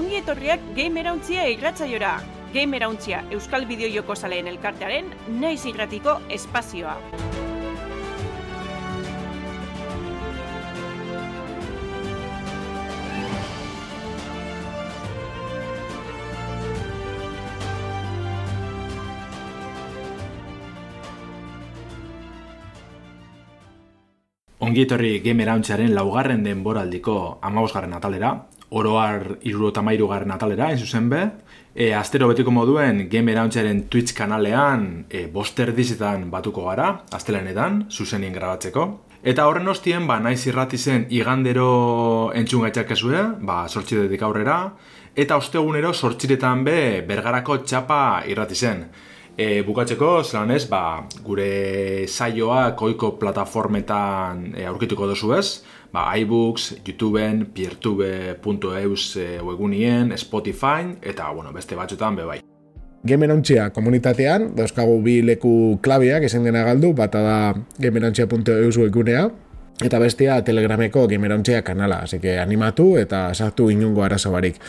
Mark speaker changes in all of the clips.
Speaker 1: ongi etorriak Gamerauntzia irratzaiora. Gamerauntzia Euskal Bideojoko Zaleen elkartearen naiz irratiko espazioa.
Speaker 2: Ongi etorri gamerauntzaren laugarren denboraldiko amabosgarren atalera, oroar iruro tamairu garren atalera, en zuzen be, e, astero betiko moduen gamerauntzaren Twitch kanalean e, boster dizetan batuko gara, astelenetan, zuzenien grabatzeko. Eta horren ostien, ba, naiz irrati zen igandero entzun gaitzakezue, ba, sortxidetik aurrera, eta ostegunero sortxiretan be bergarako txapa irrati zen. E, bukatzeko, zelan ez, ba, gure saioa koiko plataformetan e, aurkituko dozu ez, ba, iBooks, YouTubeen, peertube.eus e, webunien, Spotify, eta, bueno, beste batzutan be bai.
Speaker 3: Gemerontzia komunitatean, dauzkagu bi leku klabiak ezen dena galdu, bata da gemerontzia.eus webunea, eta bestia telegrameko gemerontzia kanala, así que animatu eta sartu inungo arazo barik.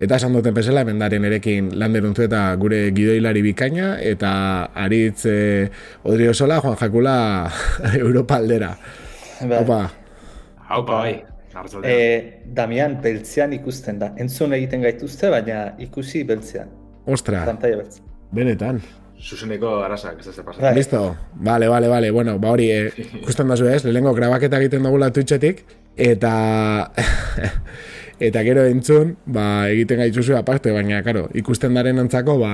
Speaker 3: Eta esan duten pesela, emendaren erekin landeruntzu eta gure gidoilari bikaina, eta aritz eh, Odrio Sola, Juan Jakula, Europa aldera.
Speaker 4: Bai.
Speaker 3: Opa,
Speaker 2: Haupa, bai.
Speaker 4: E, Damian, beltzean ikusten da. Entzun egiten gaituzte, baina ikusi beltzean.
Speaker 3: ostra,
Speaker 4: beltzean.
Speaker 3: benetan.
Speaker 2: Zuzeneko arasak, ez da zer
Speaker 4: Bai.
Speaker 3: Listo, vale, vale, vale, bueno, ba hori, eh, ikusten da ez, lehenengo grabaketa egiten dugula Twitchetik, eta... Eta gero entzun, ba, egiten gaituzu aparte, baina, karo, ikusten daren antzako, ba,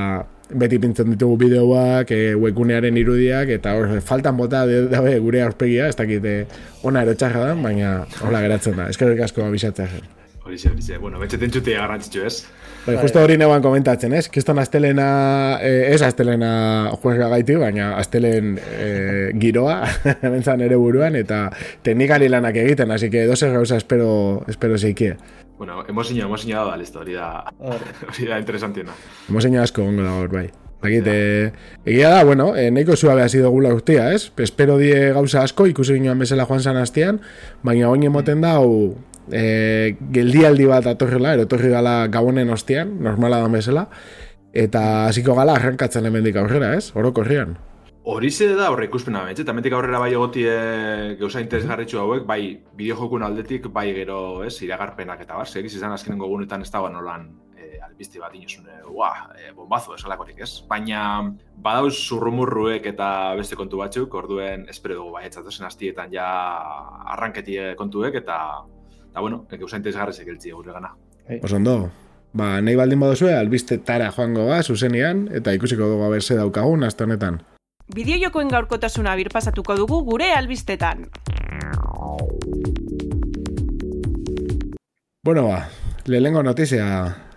Speaker 3: beti pintzen ditugu bideoak, e, webgunearen irudiak, eta hor, faltan bota de- dabe gure aurpegia, ez dakit eh, ona erotxarra da, baina hola geratzen da, eskerrik asko abisatzea zen.
Speaker 2: Horixe, horixe. Bueno, betxeten txutea garrantzitsu ez.
Speaker 3: Bai, justo hori neban komentatzen, ez? Kiston astelena, eh, ez astelena juega gaiti, baina astelen eh, giroa, bentzan ere buruan, eta teknikari lanak egiten, así que doze gauza espero, espero zeikie.
Speaker 2: Bueno, emozina, emozina da, listo, hori da,
Speaker 4: Hor.
Speaker 2: hori da interesantiena.
Speaker 3: Hemos asko ongo da hor, bai. Bakit, eh, egia da, bueno, eh, nahiko suabe hasi dugula urtia, ez? Espero die gauza asko, ikusi ginoan bezala joan zan hastian, baina oin emoten da, hau, eh, geldialdi bat atorrela, erotorri gala gabonen ostian, normala da bezala, eta hasiko gala arrankatzen hemendik aurrera, ez? Orokorrian.
Speaker 2: Horixe da horre ikuspena betxe, eta metik aurrera bai egotie gauza interesgarritxu hauek, bai bideojokun aldetik, bai gero, ez, iragarpenak eta bar, segiz izan azkenengo gunetan ez dago nolan e, albizte bat inozun, e, ua, e, bombazo esalakorik, ez? Baina badauz zurrumurruek eta beste kontu batzuk, orduen espero dugu bai, etzatozen hastietan ja arranketie kontuek, eta, eta bueno, e, gauza interesgarrizek eltzi gure gana.
Speaker 3: Oso ondo. Ba, nahi baldin baduzue, albiste tara joango ga, zuzenian, eta ikusiko dugu aberse daukagun, aste honetan.
Speaker 1: Bideojokoen gaurkotasuna birpasatuko dugu gure albistetan.
Speaker 3: Bueno, ba, lehenengo notizia,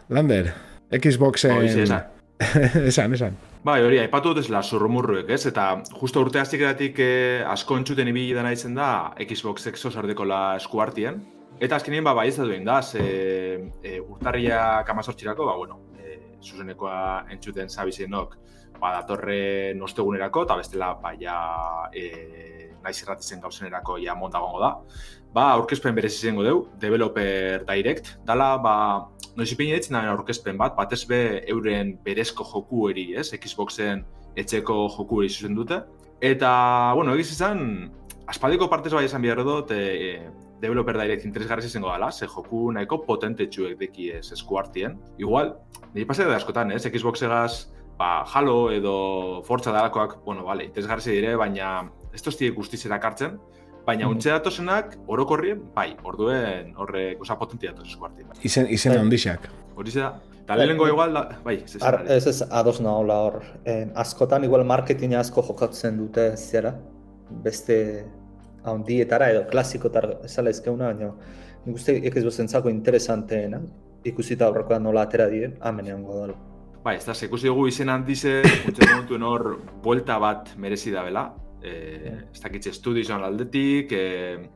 Speaker 3: Lander, Xboxen...
Speaker 2: Horixe, esan.
Speaker 3: esan, esan.
Speaker 2: Bai, hori, aipatu dut ezela zurrumurruek, ez? Eta justo urte hastikedatik eh, asko entzuten ibili dena izan da Xbox Exo sardekola eskuartien. Eta azkenien, ba, bai ez da duen da, ze e, urtarriak amazortxirako, ba, bueno, e, zuzenekoa entzuten zabizenok, datorre nostegunerako, eta bestela, ba, ja, e, naiz erratizen gauzenerako ja montagongo da. Ba, aurkezpen berez izango deu, Developer Direct, dala, ba, noiz ipini ditzen da aurkezpen bat, batez be euren berezko joku eri, ez? Xboxen etxeko joku eri zuzen dute. Eta, bueno, egiz izan, aspaldiko partez bai esan behar dut, e, Developer Direct interesgarri izango dela, ze joku nahiko potentetsuek deki ez eskuartien. Igual, niri pasea da askotan, ez? Xboxegaz, ba, Halo edo Forza dalakoak, bueno, vale, interesgarri dire, baina ez toztiek guztizera kartzen, baina
Speaker 3: Mm.
Speaker 2: untxe datozenak, orokorrien, bai, orduen horrek, osa potentia datoz eskuartien. Bai.
Speaker 3: Izen, izen
Speaker 4: Bai.
Speaker 3: ondixak.
Speaker 2: Hori da. Eta lehenengo igual, da, bai, ez ez,
Speaker 4: Ar, ez ez, ados nahola hor. En, askotan igual marketing asko jokatzen dute zera. Beste handietara edo klasikotar esala ezkeuna, baina nik uste Xboxentzako interesanteena. Ikusita aurrekoan nola atera diren, amen egongo dela.
Speaker 2: Bai, ez da, ikusi dugu izen handize, uste momentuen hor, buelta bat merezi da bela. E, ez dakitze estudizioan aldetik, e,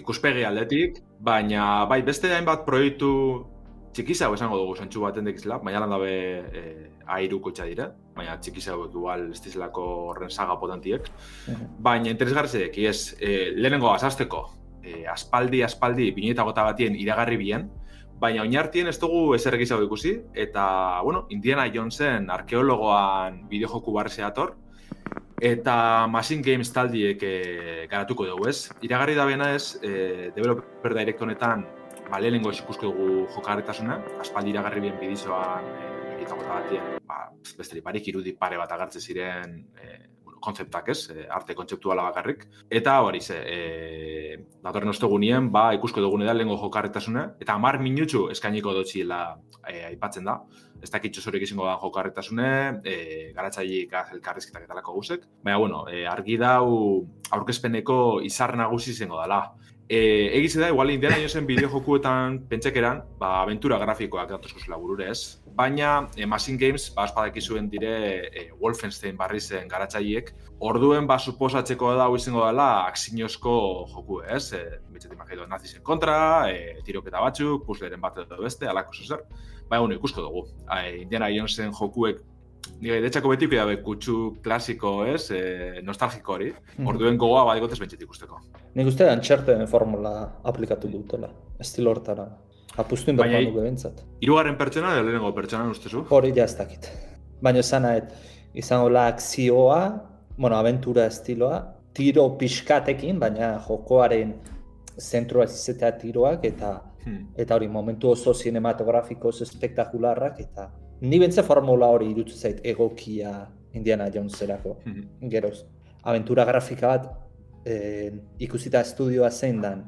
Speaker 2: ikuspegi aldetik, baina bai, beste hainbat proiektu txikizago esango dugu zentsu baten dekizela, baina lan dabe e, airu kotxa dire, baina txikizago igual ez dizelako horren saga potentiek. Baina interesgarri zedeki, ez, e, lehenengo azazteko, e, aspaldi, aspaldi, bineta gota batien iragarri bien, baina oinartien ez dugu ezer egizago ikusi, eta, bueno, Indiana Jonesen arkeologoan bideojoku barrezea dator, eta Machine Games taldiek e, garatuko dugu, ez? Iragarri da bena ez, e, developer direct honetan, ba, lehenengo ikusko dugu jokarretasuna, aspaldi iragarri bien bidizoan, e, batien, ba, besterik barik irudi pare bat agartze ziren e, kontzeptak ez, e, arte kontzeptuala bakarrik. Eta hori ze, e, datorren ostegunien, ba, ikusko dugun edan lehenko jokarretasuna, eta amar minutxu eskainiko dotxiela e, aipatzen da. Ez dakit txosorik izango da jokarretasune, e, garatzaik elkarrizketak eta lako guzek. Baina, bueno, e, argi dau aurkezpeneko izar nagusi izango dela. E, egiz da, igual indiana zen bideo jokuetan pentsekeran, ba, aventura grafikoak datuzko zela ez. Baina, e, Machine Games, ba, espadak izuen dire e, Wolfenstein barri zen garatzaiek. Orduen, ba, suposatzeko da, hau izango dela, aksiñozko joku ez. E, Betxet imagido, nazizen kontra, e, tiroketa batzuk, puzzleren bat edo beste, alako zuzer. Baina, bueno, ikusko dugu. E, indiana Jonesen jokuek Nire, detxako beti dabe kutsu klasiko, ez, e, nostalgiko hori. Mm -hmm. Orduen gogoa bat egotez bentsit ikusteko.
Speaker 4: Nik uste da formula aplikatu dutela, estilo hortara. Apustu indok Baina, dugu bentsat.
Speaker 2: Irugarren pertsona edo lehenengo pertsona ustezu?
Speaker 4: Hori ja ez dakit. Baina zanaet, izango la akzioa, bueno, aventura estiloa, tiro pixkatekin, baina jokoaren zentroa izatea tiroak, eta hmm. eta hori momentu oso cinematografikoz espektakularrak, eta ni bentze formula hori irutzu zait egokia Indiana Joneserako. Mm -hmm. Geroz, aventura grafika bat e, ikusita estudioa zein dan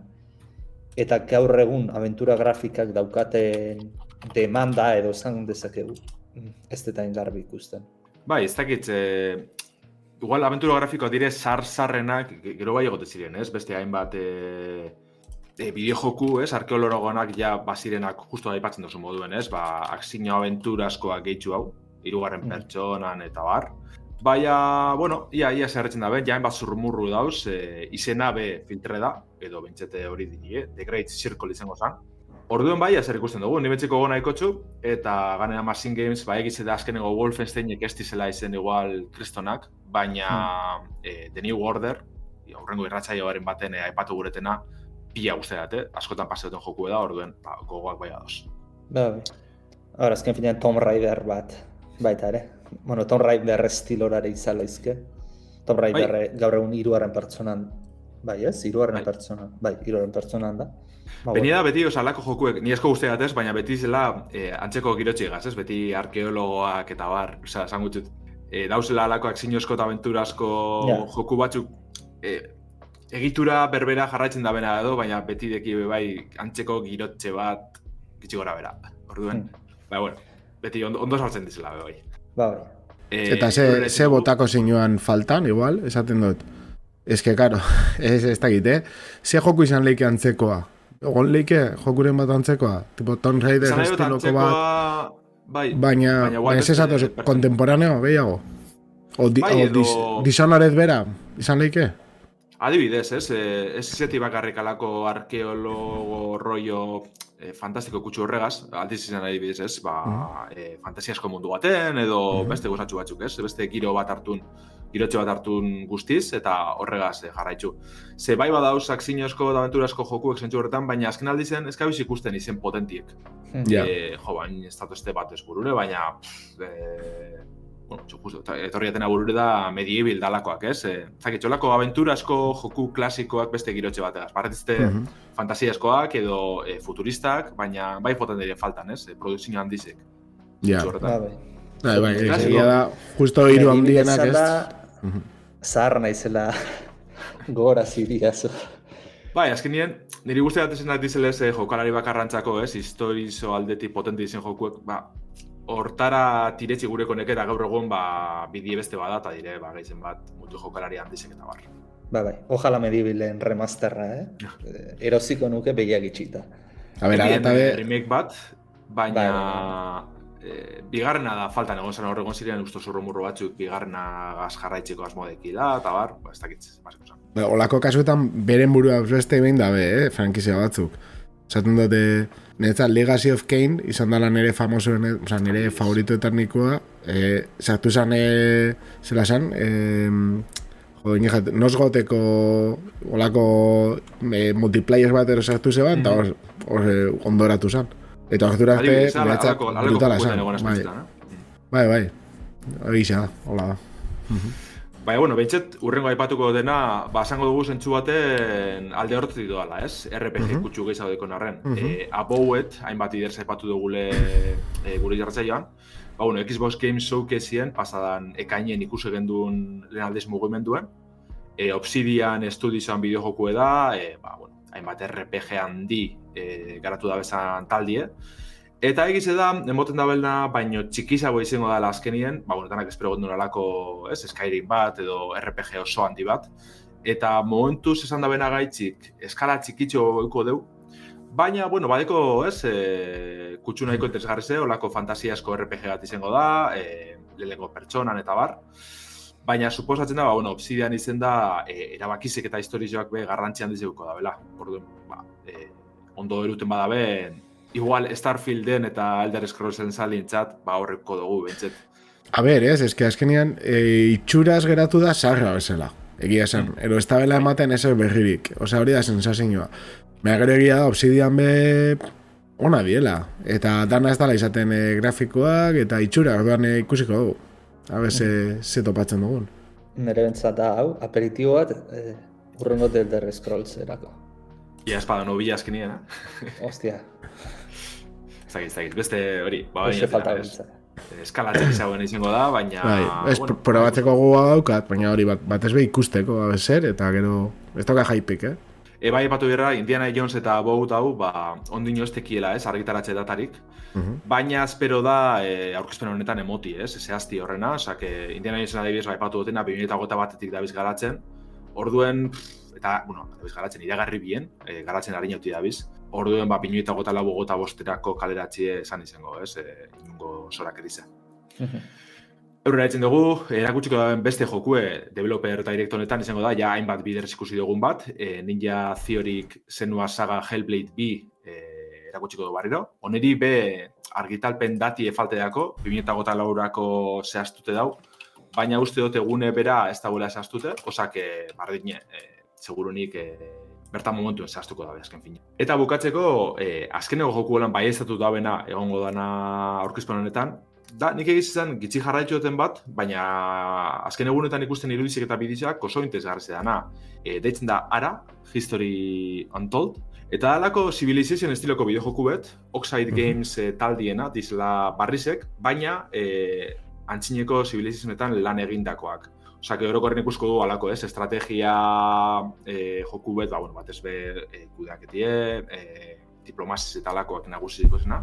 Speaker 4: eta gaur egun aventura grafikak daukaten demanda edo zan dezakegu. Ez deta ingarbi ikusten.
Speaker 2: Bai, ez dakit, e, igual aventura grafikoa dire zar-zarrenak, gero bai egote ziren, ez? Beste hainbat e, e, bideo joku, ez, arkeologonak ja basirenak justu aipatzen duzu moduen, ez, ba, aksino aventuraskoak gehitzu hau, irugarren mm. pertsonan eta bar. Baina, bueno, ia, ia zerretzen da ben, jain bat zurmurru dauz, e, izena be filtre da, edo bentsete hori dini, eh? The Great Circle izango zen. Orduen bai, zer ikusten dugu, nimetziko gona ikotxu, eta ganea Machine Games, bai egize da azkeneko Wolfensteinek ez dizela izen igual kristonak, baina mm. e, The New Order, aurrengo irratzaioaren baten e, aipatu guretena, pila guzti dut, eh? askotan paseoten joku da, orduen, ba, gogoak bai adoz.
Speaker 4: Ba, bai. Ahora, azken finean Tom Raider bat, baita ere. Bueno, Tom Raider estilorare izala izke. Tom bai. Raider bai. gaur egun iruaren pertsonan, bai ez? Iruaren bai. pertsonan, bai, iruaren pertsonan da.
Speaker 2: Ba, Benia da beti osalako jokuek, ni esko guzti ez, baina beti zela eh, antzeko girotxe gaz, ez? Beti arkeologoak eta bar, oza, esan gutxut, eh, dauzela alako aksinozko eta aventurasko yeah. joku batzuk eh, egitura berbera jarraitzen da bena edo, baina beti deki bai antzeko girotxe bat gitsi gora bera. Orduen, hmm. bai, bueno, beti ondo, ondo saltzen dizela bai.
Speaker 4: Bai.
Speaker 3: Eh, Eta ze, ze botako zinuan faltan, igual, esaten dut. Ez que, karo, ez, ez dakit, eh? Ze joku izan leike antzekoa? Egon leike jokuren bat antzekoa? Tipo Tomb Raider estiloko bat?
Speaker 2: Bai,
Speaker 3: baina, baina ez esatu, kontemporaneo, behiago? O, di, bai, edo... o dis, bera, izan leike?
Speaker 2: Adibidez, ez, eh, ez zeti bakarrik alako arkeologo rollo eh, fantastiko kutsu horregaz, aldiz izan adibidez, ez, ba, mm. eh, fantasiasko mundu baten, edo mm. beste gozatxu batzuk, ez, beste giro bat hartun, girotxe bat hartun guztiz, eta horregaz eh, jarraitzu. Ze bai badauz aksinozko da aventurasko jokuek zentzu horretan, baina azken aldizen ez gabiz ikusten izen potentiek. Mm. Eh, jo, bain, ez bat ez burure, baina... Pff, eh, bueno, justo, etorriaten aburure da medieval dalakoak, ez? E, Zaki, txolako aventurasko joku klasikoak beste girotxe bateaz. Barretizte uh -huh. fantasiaskoak edo e, futuristak, baina bai foten dire faltan, ez? E, Produzio handizek.
Speaker 3: Ja. Ba, bai. Bai, bai, egia da, justo hiru handienak, ez?
Speaker 4: Zahar naizela gora ziriazo.
Speaker 2: Bai, azken nien, niri guzti bat esan dizelez eh, jokalari bakarrantzako, ez? Historizo aldeti potente izen jokuek, ba, hortara tiretsi gure konek eta gaur egun ba, bidie beste bada eta dire, ba, gaizen bat, mutu jokalari handizek eta bar.
Speaker 4: Ba, bai, ojala medibilen remasterra, eh? eh erosiko nuke begiak itxita.
Speaker 3: A ber, eta be...
Speaker 2: Remake bat, baina... Bai, bai. E, bigarrena da falta egon zen horregon ziren usto zurro murro batzuk bigarrena gaz jarraitzeko asmodeki da, eta bar, ba, ez dakitz, basiko zan.
Speaker 3: Ba, olako kasuetan beren burua beste behin dabe, eh, frankizia batzuk. Zaten dute, Neta, Legacy of Kane, izan dala nire famoso, o sea, nire favorito eternikoa, eh, sartu zan, eh, zela zan, eh, jo, ingehat, nos goteko, olako, eh, multiplayer bat ero sartu zeban, eta mm -hmm. ondoratu zan. Eta ordura arte,
Speaker 2: Adibidez, ala-
Speaker 3: niretzat brutala
Speaker 2: egon
Speaker 3: Bai, bai, bai. Da, hola da.
Speaker 2: Baina, bueno, behintzet, urrengo aipatuko dena, ba, esango dugu zentzu baten alde horretik doala, ez? RPG
Speaker 3: Mhm.
Speaker 2: kutsu gehiago deko narren.
Speaker 3: Mhm.
Speaker 2: Eh, abouet, hainbat iders aipatu dugule e, gure jartzaioan, ba, bueno, Xbox Games Showcaseen, pasadan ekainen ikusi genduen lehen aldiz mugimenduen, e, Obsidian Studiosan bideo jokue da, e, ba, bueno, hainbat RPG handi e, garatu da bezan taldie, Eta egize da, emoten da belna, baino txikizago izango da azkenien, ba, bueno, danak espero gondun alako, ez, Skyrim bat edo RPG oso handi bat. Eta momentuz esan da bena gaitzik, eskala txikitxo euko deu, baina, bueno, badeko, ez, e, kutsu nahiko interesgarri ze, olako fantasiasko RPG bat izango da, e, lehenengo pertsonan eta bar. Baina, suposatzen da, ba, bueno, Obsidian izen da, e, erabakizik eta historizioak be garrantzi handiz euko da, bela. Orduan, ba, e, ondo eruten badaben, igual Starfielden eta Elder Scrollsen salintzat, ba horreko dugu, bentzet.
Speaker 3: A ber, ez, eske azkenian e, itxuraz geratu da sarra bezala. Egia esan, ero ez da bela ematen ez berririk. Osea, hori da sensazioa. Baina gero egia da, obsidian be ona diela. Eta dana ez dala izaten e, grafikoak eta itxura, orduan e, ikusiko dugu. Habe, ze, ze topatzen dugun.
Speaker 4: Nere bentsat da, hau, aperitibo bat, eh, urrengo del Scrolls erako.
Speaker 2: Ia espada nobila azkenien, eh?
Speaker 4: Ostia,
Speaker 2: Ez dakit, ez dakit, beste hori, ba, baina,
Speaker 4: falta bentsat.
Speaker 2: eskalatzen izango izango da, baina...
Speaker 3: Bai, ez,
Speaker 2: bueno,
Speaker 3: probatzeko gogoa daukat, baina hori bat, bat ez be ikusteko, zer, eta gero, ez toka jaipik, eh?
Speaker 2: E, bai, epatu bera, Indiana Jones eta Bout hau, ba, ondino ez tekiela, ez, argitaratxe datarik,
Speaker 3: Mhm.
Speaker 2: baina espero da e, aurkezpen honetan emoti, ez, zehazti horrena, osak, Indiana Jonesen adibidez, ba, epatu dutena, 2008 batetik dabiz garatzen, orduen, pff, eta, bueno, dabiz garatzen, iragarri bien, e, garatzen harinauti dabiz, orduen, ba, 2008 lau gota bosterako kaleratxie esan izango, ez, e, inungo zorak eriza. Eurera etzen dugu, erakutsiko da beste jokue developer direct honetan izango da, ja hainbat bider ikusi dugun bat, e, Ninja Theorik zenua saga Hellblade 2 e, erakutsiko du barriro. Oneri be argitalpen dati efalteako, 2008 laurako zehaztute dau, baina uste dut egune bera ez dagoela zehaztute, osak e, bardine, e, segurunik e, bertan momentuen zehaztuko da azken fina. Eta bukatzeko, e, azkeneko jokuelan bai ezatu dabena egongo dana aurkezpen honetan, da, nik egiz izan gitzi jarraitu duten bat, baina azken egunetan ikusten irudizik eta bidizoak oso interesgarri dana. E, deitzen da Ara, History Untold, eta alako Civilization estiloko bideojoku bet, Oxide
Speaker 3: Mhm.
Speaker 2: Games e, taldiena, dizela barrizek, baina e, antzineko Civilizationetan lan egindakoak. Osa, orokorren ikusko du alako, ez, estrategia e, joku bet, ba, bueno, batez be, e, kudeaketie, e, diplomaziz eta alakoak nagusiko zena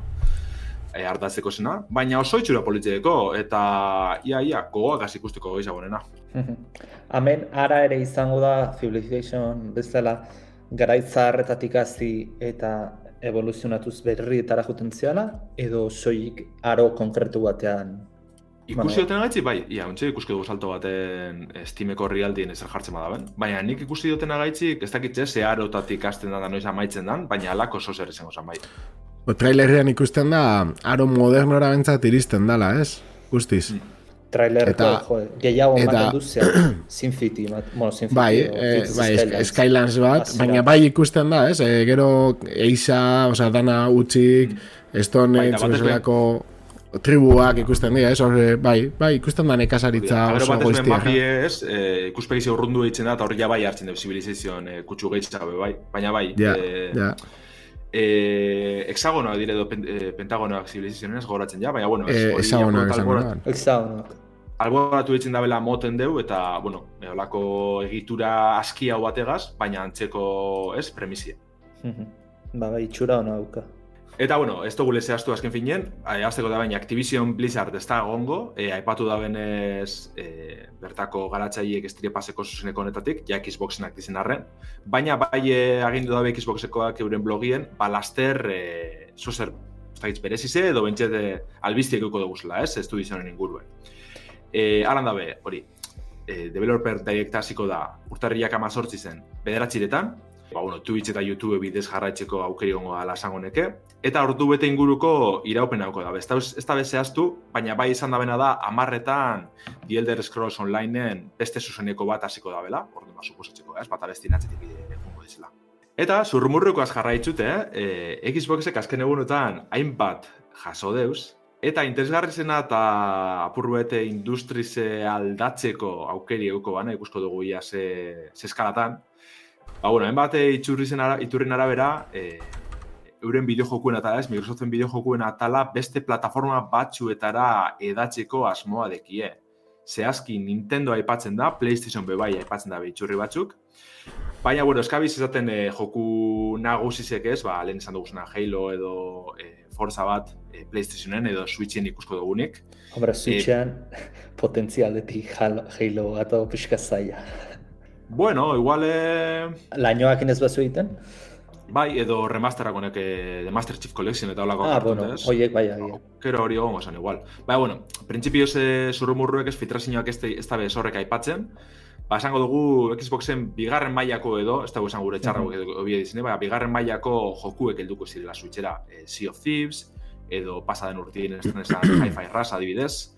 Speaker 2: e, hartatzeko zena, baina oso itxura politieko, eta ia, ia, gogoak ikusteko gehiagonena.
Speaker 4: Hemen ara ere izango da Civilization bezala garaitza harretatik hasi eta evoluzionatuz berrietara juten ziala, edo soilik aro konkretu batean
Speaker 2: Ikusi duten gaitzi, bai, ia, ontsi ikuski dugu salto baten eh, Steameko realdien ezer jartzen badaben. Baina nik ikusi duten gaitzik, ez dakitze, ze arotatik hasten da noiz amaitzen dan, baina alako oso zer izango zan bai.
Speaker 3: O, trailerrean ikusten da, aro modernora bentzat iristen dala, ez? Guztiz.
Speaker 2: Mm.
Speaker 4: trailer
Speaker 3: Eta-
Speaker 4: jo, gehiago
Speaker 3: eta-
Speaker 4: ematen duzea, Sin City, mat- bueno, Sin City,
Speaker 3: Bai,
Speaker 4: o Cities
Speaker 3: bai. Skylands bat, baina bai ikusten da, ez? E, gero eisa, osea, dana
Speaker 2: Baita,
Speaker 3: Age
Speaker 2: batez be-
Speaker 3: bezalako tribuak ikusten dira, ez? Hor, bai, bai, ikusten da nekazaritza oso goiztia.
Speaker 2: mapi ez, eh, ikuspegi urrundu eitzen da, eta hori ja bai hartzen dugu Civilization eh, kutsu gehitzabe, bai. Baina bai,
Speaker 3: Ja,
Speaker 2: eh,
Speaker 3: ja.
Speaker 2: eh, hexagonoak dire edo pen, eh, pentagonoak Civilizationez gogoratzen ja, baina bueno, ez,
Speaker 3: Eh,
Speaker 2: albora-
Speaker 3: da.
Speaker 4: Hexagonok.
Speaker 2: alboratu ditzen da bela moten deu, eta, bueno, eh, holako egitura aski hau bategaz, baina antzeko, ez, premisia.
Speaker 4: ba, bai, itxura hona dauka.
Speaker 2: Eta, bueno, ez dugu zehaztu azken finean, eh, hasteko da baina Activision Blizzard ez da egongo, eh, aipatu da benez eh, bertako garatzaileek estire paseko zuzeneko honetatik, ja Xboxenak dizen arren, baina bai eh, agindu dabe Xboxekoak euren blogien, ba laster, eh, zozer, ez dakitz berezize, edo bentset eh, albiztiek euko duguzela, ez, ez du dizonen inguruen. Eh, alan dabe, hori, eh, developer direct hasiko da urtarriak amazortzi zen bederatziretan, ba, bueno, Twitch eta YouTube bidez jarraitzeko aukeri gongo esango neke, eta ordu bete inguruko iraupen hauko da. Ez ez da bezehaztu, baina bai izan da bena da, amarretan The Elder Scrolls Onlineen beste zuzeneko bat hasiko da bela, ordu ma suposatzeko, ez, bat abestien atzetik eh, jungo dizela. Eta zurrumurrukoaz jarraitzute, eh? e, Xboxek azken egunotan hainbat jaso deuz, eta interesgarrizena eta apurruete industrize aldatzeko aukeri euko bana, ikusko dugu ia ze, ze eskalatan. Ba, bueno, hainbat iturrin ara, arabera, e, euren bideojokuen atala ez, Microsoften bideojokuen atala beste plataforma batzuetara edatzeko asmoa dekie. Zehazki Nintendo aipatzen da, PlayStation bebai aipatzen da bitxurri batzuk. Baina, bueno, eskabiz izaten e, joku nagusizek ez, ba, lehen esan duguzena Halo edo e, Forza bat e, PlayStationen edo Switchen ikusko dugunik.
Speaker 4: Hombre, Switchen e, potentzialetik Halo bat pixka zaila.
Speaker 2: Bueno, igual... E...
Speaker 4: Lainoak inez bazu egiten?
Speaker 2: Bai, edo remasterak honek The Master Chief Collection eta holako
Speaker 4: Ah, bueno, oiek bai, bai.
Speaker 2: Kero hori egongo zen, igual. Bai, bueno, prinsipioz e, zurrumurruek ez filtrazioak ez, ez da bez horrek aipatzen. Ba, esango dugu Xboxen bigarren mailako edo, ez dago esan gure txarra mm -hmm. dizine, ba, bigarren mailako jokuek helduko zirela switchera. E, sea of Thieves, edo pasaden urtien estrenesan Hi-Fi Rush adibidez.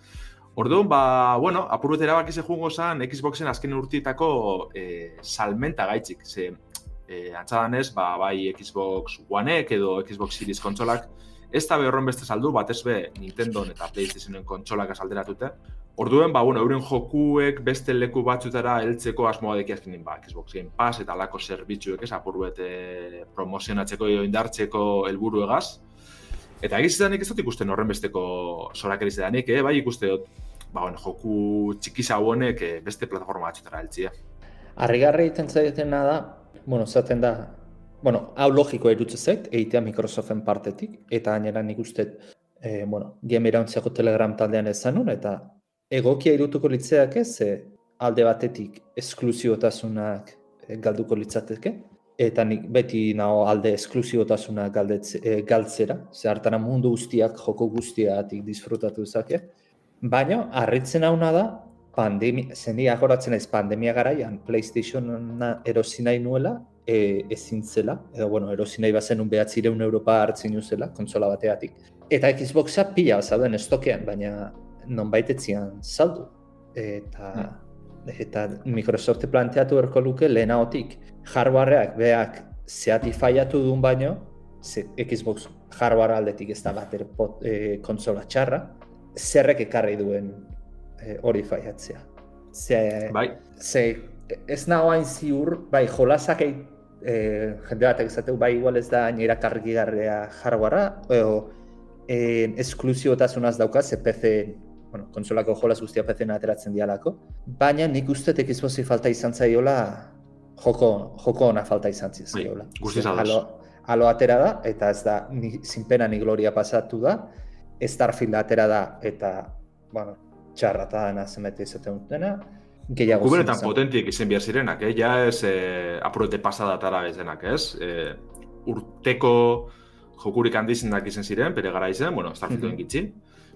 Speaker 2: Orduan, ba, bueno, apurret erabaki ze jungo zan Xboxen azken urtietako e, salmenta gaitzik. Ze, e, antzadanez, ba, bai Xbox One-ek edo Xbox Series kontsolak, ez da behorren beste saldu, batez be Nintendo eta PlayStationen kontsolak azalderatute. Orduen, ba, bueno, euren jokuek beste leku batzutara heltzeko asmoa deki azkenin, ba, Xbox Game Pass eta lako zerbitzuek ez apurruet e, promozionatzeko edo indartzeko helburu egaz. Eta egizidanik ez dut ikusten horren besteko zorak erizidanik, eh? bai ikuste dut, ba, bueno, joku txikiza honek eh, beste plataforma batzutara heltzia.
Speaker 4: Arrigarri egiten zaitena da, bueno, zaten da, bueno, hau logikoa irutze zait, egitea Microsoften partetik, eta gainera nik uste, e, bueno, game telegram taldean ezanun, eta egokia irutuko litzeak ez, alde batetik esklusiotasunak galduko litzateke, eta nik beti nago alde esklusibotasuna e, galtzera, ze hartara mundu guztiak, joko guztiatik disfrutatu zake. Baina, harritzen hauna da, pandemia, zeni agoratzen ez pandemia garaian, PlayStationa erosi nahi nuela, e, ezin zela, edo, bueno, erosi nahi bazen un behatzireun Europa hartzen zela, konsola bateatik. Eta Xboxa pila bazauden estokean, baina non baitetzian saldu. Eta, hmm. eta Microsoft planteatu erko luke lehenagotik hardwareak beak zeati faiatu duen baino, ze Xbox hardware aldetik ez da bat e, konsola txarra, zerrek ekarri duen e, hori faiatzea. Ze,
Speaker 2: bai.
Speaker 4: ze ez nago hain ziur, bai, jolasak e, jende batek esateu, bai, igual ez da nire kargigarrea hardwarea, edo e, esklusiotasunaz dauka, ze PC, bueno, konsolako jolaz guztia PC ateratzen dialako, baina nik uste Xboxi falta izan zaiola joko, joko ona falta izan zizkiola.
Speaker 2: Bai, guztiz
Speaker 4: alo, alo atera da, eta ez da, ni, zinpena ni gloria pasatu da, Starfield atera da, eta, bueno, txarra eta dena zemete izaten dutena, gehiago
Speaker 2: Kubenetan potentiek izen behar zirenak, eh? ja ez eh, apurete pasada atara bezenak, ez? Eh, urteko jokurik handizenak izen ziren, pere gara izen, bueno, Starfield mm -hmm.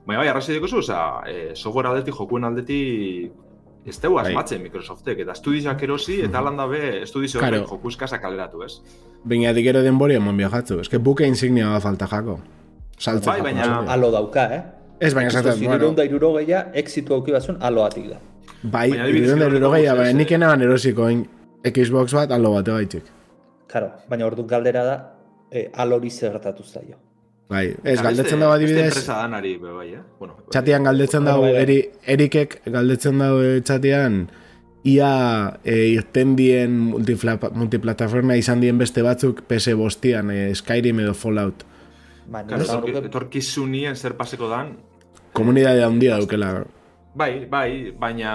Speaker 2: Baina bai, arrazio dikozu, oza, eh, software aldetik, jokuen aldetik, ez dugu bai. asmatzen Microsoftek, eta estudizak erosi, eta mm -hmm. be, estudizio claro. jokuskasa kaleratu, ez?
Speaker 3: Baina dikero denbori eman biajatzu, ez que buke insignia da falta jako.
Speaker 2: Saltza bai, baina...
Speaker 4: Alo dauka, eh?
Speaker 3: Ez, baina
Speaker 4: bueno. Zineron da iruro gehiago, exitu hauki bazun, aloatik da.
Speaker 3: Bai, zineron da iruro gehiago, baina nik enaban erosiko Xbox bat, alo bate baitik.
Speaker 4: Karo, baina ordu galdera da, eh, alori zertatu zaio.
Speaker 3: Bai, ez, galdetzen dago adibidez...
Speaker 2: Beste enpresa danari, bai, eh?
Speaker 3: Bueno, bai. Txatian galdetzen dago, bai, bai. eri, erikek galdetzen dago txatian, ia e, irten dien multiplataforma izan dien beste batzuk PS bostian, e, Skyrim edo Fallout.
Speaker 2: Baina, claro, etorkizunien zer paseko dan...
Speaker 3: Komunidade handia dukela.
Speaker 2: Bai, bai, baina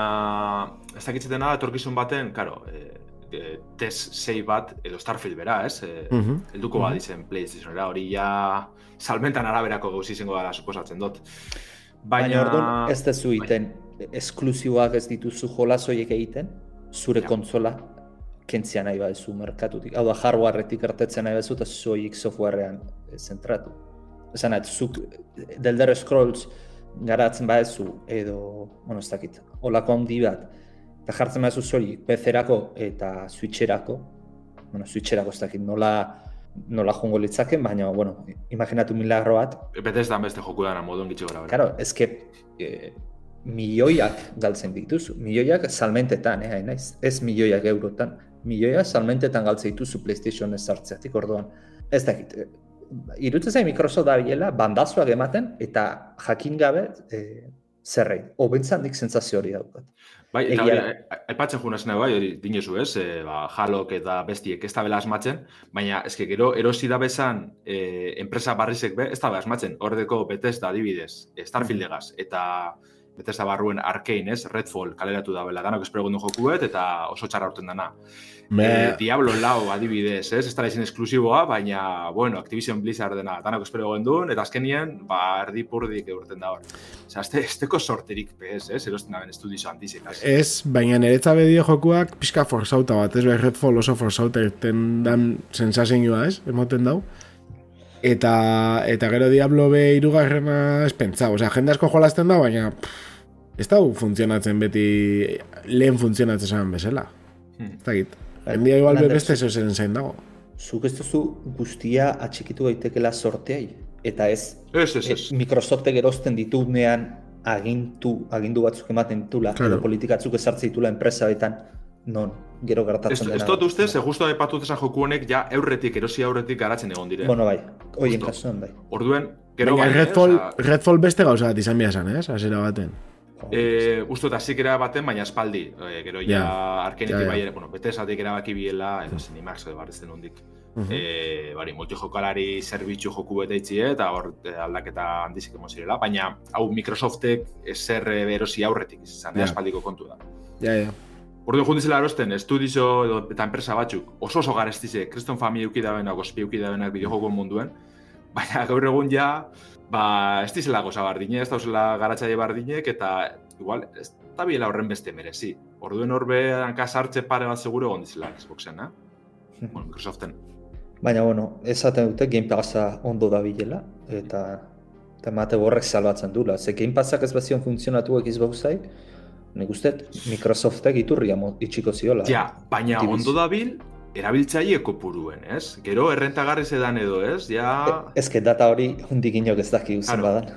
Speaker 2: ez dakitzeten da, etorkizun baten, karo, e, e, test 6 bat edo Starfield bera, ez? E, uh -huh. Elduko uh -huh. baditzen PlayStationera, hori ja salmentan araberako gauz izango gara suposatzen dut.
Speaker 4: Baina, Baina orduan ez dezu iten, esklusiboak ez dituzu jolazoiek egiten, zure ja. konsola kentzian nahi badezu merkatutik. Hau da, hardwareetik ertetzen nahi badezu eta zoik softwarean zentratu. Esan nahi, zuk Delder Scrolls garatzen badezu edo, bueno, ez dakit, olako handi bat, eta jartzen behar zuzori PC-erako eta Switcherako, bueno, Switcherako ez dakit nola, nola jongo litzaken, baina, bueno, imaginatu milagro bat.
Speaker 2: PC ez da beste joku dara modun gitxe gara.
Speaker 4: Claro, ez que eh, milioiak galtzen dituzu, milioiak salmentetan, eh, naiz, ez milioiak eurotan, milioia salmentetan galtze dituzu PlayStation ez sartzeatik orduan. Ez dakit, eh, irutzen zain Microsoft da bilela, bandazuak ematen eta jakin gabe e, zerrei. Obentzan nik sentsazio hori daukat.
Speaker 2: Bai, eta hori, a- aipatzen juna zena bai, hori dinezu ez, e, ba, jalok eta bestiek ez da bela asmatzen, baina eske gero erosi da bezan enpresa barrizek be, ez da bela asmatzen, horreko Bethesda adibidez, e, Starfieldegaz, eta Bethesda barruen Arkane, ez, Redfall kaleratu da bela, danok espero gondu jokuet, eta oso txarra urten dana.
Speaker 3: Me,
Speaker 2: E, Diablo lau adibidez, ez, ez da esklusiboa, baina, bueno, Activision Blizzard dena, danok espero gondun, eta azkenien, ba, erdi purdik urten da hor. Osea, este, esteko sorterik, bez, ez, erosten da ben estudizo ez.
Speaker 3: ez, baina niretza bedio jokuak pixka forzauta bat, ez, bai Redfall oso forzauta irten dan sensazioa, ez, emoten dau. Eta, eta gero Diablo be irugarrena ez pentsa, osea, jende asko jolazten da, baina pff, ez dau funtzionatzen beti lehen funtzionatzen zan bezala.
Speaker 2: Hmm.
Speaker 3: Ez dakit. Hendia igual beste zezen zain dago.
Speaker 4: Zuk ez duzu guztia atxikitu daitekela sorteai. Eta ez,
Speaker 2: Ez, ez,
Speaker 4: e,
Speaker 2: ez.
Speaker 4: Microsoftek erosten ditunean agintu, agindu batzuk ematen ditula,
Speaker 3: Claro.
Speaker 4: edo politikatzuk ezartze ditula enpresa betan, non, gero gertatzen dena.
Speaker 2: ez dut uste, ze justo aipatu dezan joku honek ja aurretik, erosi aurretik garatzen egon dire.
Speaker 4: Bueno, bai, hoien kasuan bai.
Speaker 2: Orduen, gero
Speaker 3: Baina
Speaker 2: bai,
Speaker 3: Redfall,
Speaker 2: eh,
Speaker 3: Redfall beste gauza bat izan behar ez? Hasiera baten.
Speaker 2: Eh, uste dut azikera baten, baina espaldi. Eh, gero ja,
Speaker 3: Ja.
Speaker 2: arkenetik
Speaker 3: ja.
Speaker 2: bai ere, bueno, bete esatik erabaki biela, edo Cinemax edo barrizten hondik.
Speaker 3: Mhm.
Speaker 2: Eh, bari, multijokalari zerbitzu joku bete itxie, eta hor eh, aldaketa handizik emon zirela, baina hau Microsoftek ezer eh, erosi aurretik izan,
Speaker 3: ja.
Speaker 2: espaldiko kontu da.
Speaker 3: Ja, ja.
Speaker 2: Orduan jundizela erosten, estudizo edo, eta enpresa batzuk, oso oso garestize, kriston fami euki dabenak, ospi euki dabenak bideojokuen munduen, baina gaur egun ja, ba, ez dizela goza bardine, ez dauzela garatzaile bardinek, eta igual, ez da biela horren beste merezi. Orduen horbe hanka sartze pare bat seguro egon dizela Xboxen, eh? bueno, Microsoften.
Speaker 4: Baina, bueno, esaten dute Game Passa ondo da bilela, eta eta mate horrek salbatzen dula. Ze Game Passak ez bazion funtzionatu Xboxai, nik uste Microsoftek iturria itxiko ziola.
Speaker 2: Ja, baina
Speaker 4: Activision.
Speaker 2: ondo dabil, erabiltzaile kopuruen, ez? Gero errentagarri zedan edo, ez? Ja,
Speaker 4: E, Ez que data hori hundik inok ez daki uzen
Speaker 2: Claro.
Speaker 4: badan.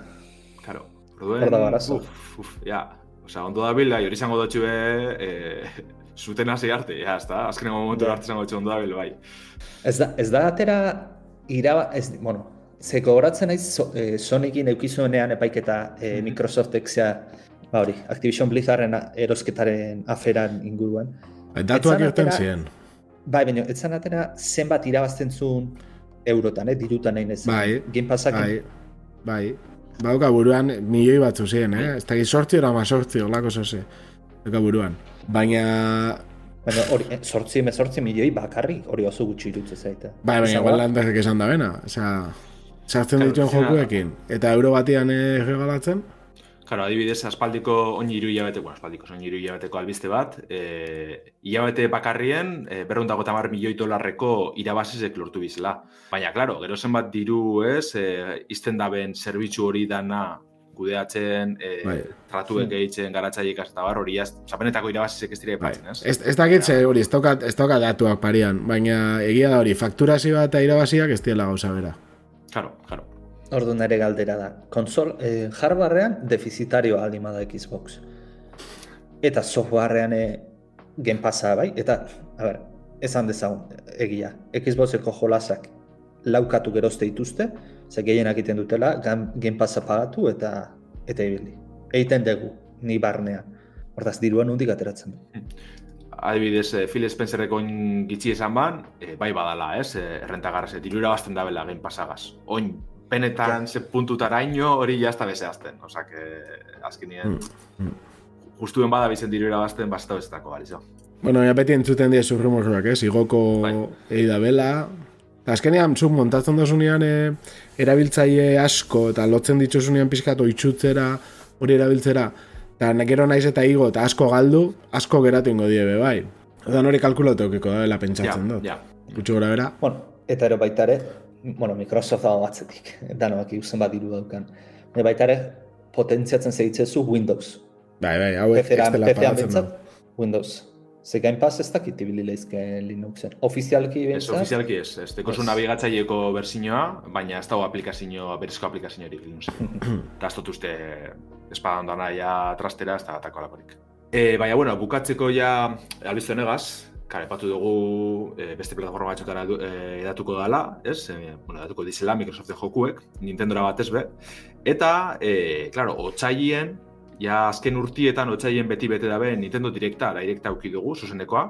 Speaker 2: Karo, orduen,
Speaker 4: Hor da arazoa.
Speaker 2: uf, uf, ja, osea, ondo dabil, da, hori izango dutxu e, zuten hasi arte, ja, ez da, azkenengo momentu
Speaker 4: Ja.
Speaker 2: arte izango dutxu ondo dabil, bai.
Speaker 4: Ez da, ez da atera iraba, ez, bueno, ze gogoratzen naiz so, eh, Sonicin eukizuenean epaiketa eh,
Speaker 2: Mhm.
Speaker 4: Microsoftek zea, ba hori, Activision Blizzarden erosketaren aferan inguruan.
Speaker 3: Datuak
Speaker 4: Etzan
Speaker 3: irten ziren.
Speaker 4: Bai, baina, etzan atera zenbat irabazten zuen eurotan, eh, dirutan nahi ez.
Speaker 3: Bai,
Speaker 4: Game Passak
Speaker 3: Bai, bai. Bauka buruan milioi batzu ziren, eh? Ez dakit sortzi ora ma sortzi, olako zoze. Bauka buruan. Baina,
Speaker 4: Baina hori, eh, sortzi, milioi bakarrik, hori oso gutxi irutzen zaite.
Speaker 3: bai, baina igual
Speaker 4: da?
Speaker 3: landarrek esan da bena. Osea, sartzen dituen jokuekin. Eta euro batian eh, regalatzen.
Speaker 2: Karo, adibidez, aspaldiko oin hiru hilabete, bueno, aspaldiko oin hiru hilabeteko albiste bat, e, hilabete bakarrien, e, berrundako tamar milioi dolarreko irabazizek lortu bizela. Baina, klaro, gero zenbat diru, ez, e, izten daben zerbitzu hori dana kudeatzen, e,
Speaker 3: Bai.
Speaker 2: tratuek
Speaker 4: Hmm.
Speaker 2: egiten, garatzaileek eta bar, hori zapenetako irabazizek ez dira
Speaker 3: Bai.
Speaker 2: epatzen, ez?
Speaker 3: Ez, ez dakit ze hori, ez daukat, ez daukat datuak parian. Baina egia da hori, fakturazioa eta irabaziak ez diela gauza bera.
Speaker 2: Karo, karo.
Speaker 4: Ordu nere galdera da. Konsol, eh, hardwarean defizitario aldima da Xbox. Eta softwarean eh, Game Passa bai, eta, a ber, esan dezagun, egia. Xboxeko jolasak laukatu gerozte dituzte, ze gehienak egiten dutela, Passa pagatu eta eta ibili. Eiten dugu, ni barnean. Hortaz, diruan hundik ateratzen du.
Speaker 2: Adibidez, eh, Phil Spencerreko gitxi esan ban, eh, bai badala, ez, eh, errentagarraz, diru irabazten dabela gen pasagaz. Oin, penetan, ze puntutara ino, hori jazta bezeazten. Osa, que, azkenien,
Speaker 3: Mm, mm.
Speaker 2: justuen bada bizen diru irabazten, basta bezetako, balizo.
Speaker 3: Bueno, ja beti entzuten die zurrumorroak, ez? Igoko
Speaker 2: Bai.
Speaker 3: egi da bela. Eta azkenean, zuk montatzen dozunean e, erabiltzaile asko eta lotzen dituzunean pixkat oitzutzera, hori erabiltzera, eta nekero naiz eta igo eta asko galdu, asko geratu ingo diebe, bai. Odan hori kalkulatu eukiko dela
Speaker 2: Ja,
Speaker 3: pentsatzen dut.
Speaker 2: ja.
Speaker 3: Gutxi gora bera.
Speaker 4: Bueno, eta ero baita ere, bueno, Microsoft dago batzetik, danoak ikusten bat diru daukan. Baina baita ere, potentziatzen zeitzezu Windows.
Speaker 3: Bai, bai, hauek ez dela pagatzen
Speaker 4: bentsat, Windows. Ze Game Pass ez dakit ibili leizke Linuxen. Ofizialki
Speaker 2: Ez,
Speaker 4: bentsat,
Speaker 2: ofizialki ez. Ez
Speaker 4: Ez.
Speaker 2: nabigatzaileko berzinoa, baina ez dago aplikazio, berezko aplikaziorik. Gaztotuzte espadan dana ja trastera, ez da atako alakorik. E, baina, bueno, bukatzeko ja albizte honegaz, kare, epatu dugu e, beste plataforma batxotara e, edatuko dela, ez? E, bueno, edatuko dizela Microsoften jokuek, Nintendora bat ez be. Eta, e, klaro, otxailien, ja azken urtietan otxailien beti bete dabe Nintendo Directa, Directa auki dugu, zuzenekoa.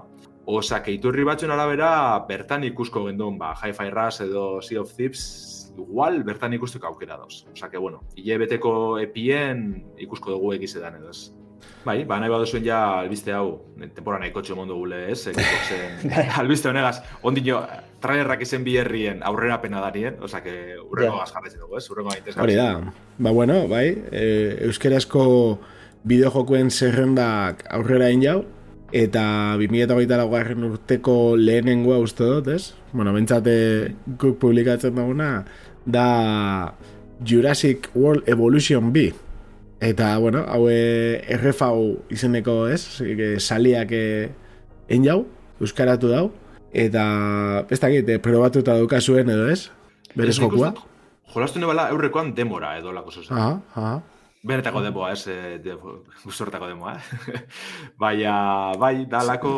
Speaker 2: Osa, keiturri batzuen arabera, bertan ikusko gendun, ba, Hi-Fi Rush edo Sea of Thieves, igual bertan ikusteko aukera dauz. Osa, que bueno, hile beteko epien ikusko dugu egizetan edo ez. Bai, ba, nahi baduzuen ja albiste hau, tempora nahi kotxe mondo gule, ez? Xboxen, albiste honegaz, ondino, trailerrak izen bi herrien aurrera pena darien, oza, que urrengo yeah. gazkarretzen dugu, ez? Urrengo gaitez
Speaker 3: Hori da, ba, bueno, bai, e, euskerazko bideojokuen zerrendak aurrera egin jau, eta 2008 garren urteko lehenengoa uste dut, ez? Bueno, bentsate guk publikatzen duguna, da Jurassic World Evolution B, Eta, bueno, hau errefau izeneko, ez? Saliak egin jau, euskaratu dau. Eta, ez dakit, probatuta daukazuen edo, ez? Berez jokua.
Speaker 2: Jolastu nebala eurrekoan demora edo lako zuzen.
Speaker 3: Aha, aha.
Speaker 2: Benetako demoa, ez? De, gustortako demoa, eh? Baina, bai, da lako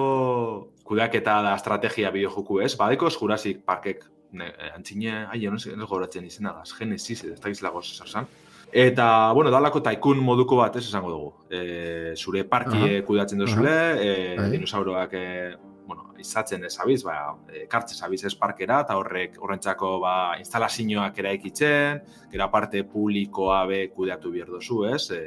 Speaker 2: kudeaketa da estrategia bideo joku, ez? Badeko ez Jurassic Parkek ne, antzine, ai, no goratzen izena, Genesis, ez da gizlago zerzan. Eta, bueno, dalako taikun moduko bat, ez esango dugu. E, zure parki uh -huh. kudatzen duzule, uh -huh. e, dinosauroak, e, bueno, izatzen ez abiz, ba, e, kartzez abiz ez parkera, eta horrek horrentzako ba, instalazioak eraikitzen, gero parte publikoa be kudeatu behar duzu, ez? E,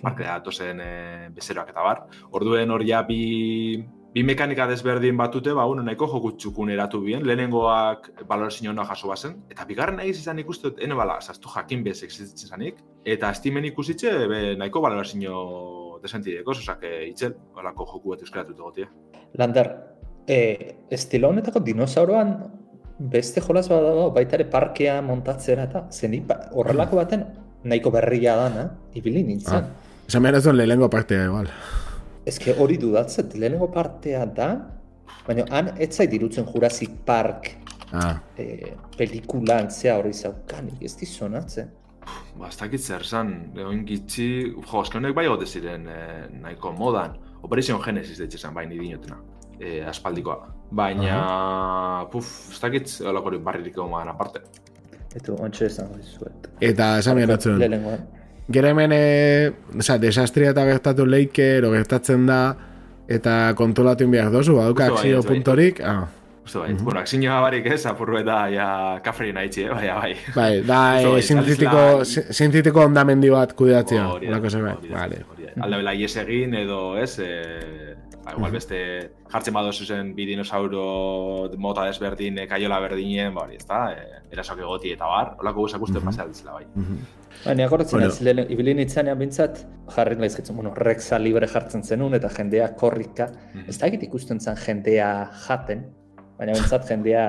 Speaker 2: parkera datozen e, bezeroak eta bar. Orduen hor ja bi, bi mekanika desberdin batute, ba, uno, nahiko joku txukun eratu bien, lehenengoak balorazio noa jaso bazen, eta bigarren nahi izan ikustu, ene bala, zaztu jakin bez existitzen zanik, eta estimen ikusitxe, be, nahiko balorazio desentideko, zozak, itxel, balako joku bat euskaratu egotia.
Speaker 4: Lander, e, estilo honetako dinosauroan beste jolaz bat dago, baita ere parkea montatzera eta zeni horrelako baten nahiko berria dana, ibili nintzen. Ah.
Speaker 3: Esan behar ez lehenengo partea, igual.
Speaker 4: Ez que hori dudatzet, lehenengo partea da, baina han ez zait dirutzen Jurassic Park ah. e, pelikula antzea hori zaukanik, ez dizonatzen.
Speaker 2: Ba, ez dakit zer zan, egon gitzi, jo, honek bai gote ziren e, nahiko modan. Operation Genesis de zen bai nidinotena, e, aspaldikoa. Baina, uh -huh. puf, ez dakit hori barririk egon aparte.
Speaker 4: Eta ontsa esan hori zuet.
Speaker 3: Eta esan miratzen. Lehenengoan. Gero hemen, e, oza, desastria eta gertatu leike, ero gertatzen da, eta kontrolatu behar dozu, baduka akzio bai, puntorik. Ah.
Speaker 2: Uste bai, bueno, akzio barik ez, apurru eta ja, kafri nahi txie, bai, bai.
Speaker 3: Bai, da, e, sintetiko, sintetiko ondamendi bat kudeatzea. Hori da, hori da,
Speaker 2: Alde bela ies egin edo, ez, e, ba, igual beste jartzen bado zuzen bi dinosauro mota desberdin, e, kaiola berdinen, ba, hori, ez da, e, erasok egoti eta bar, holako guzak uste pasea ditzela, bai.
Speaker 4: Baina, akordatzen bueno. ez, lehen, ibilin itzanean bintzat, jarri nahi zitzen, bueno, rexa libre jartzen zenun, eta jendea korrika, mm ez da egit ikusten zen jendea jaten, baina bintzat jendea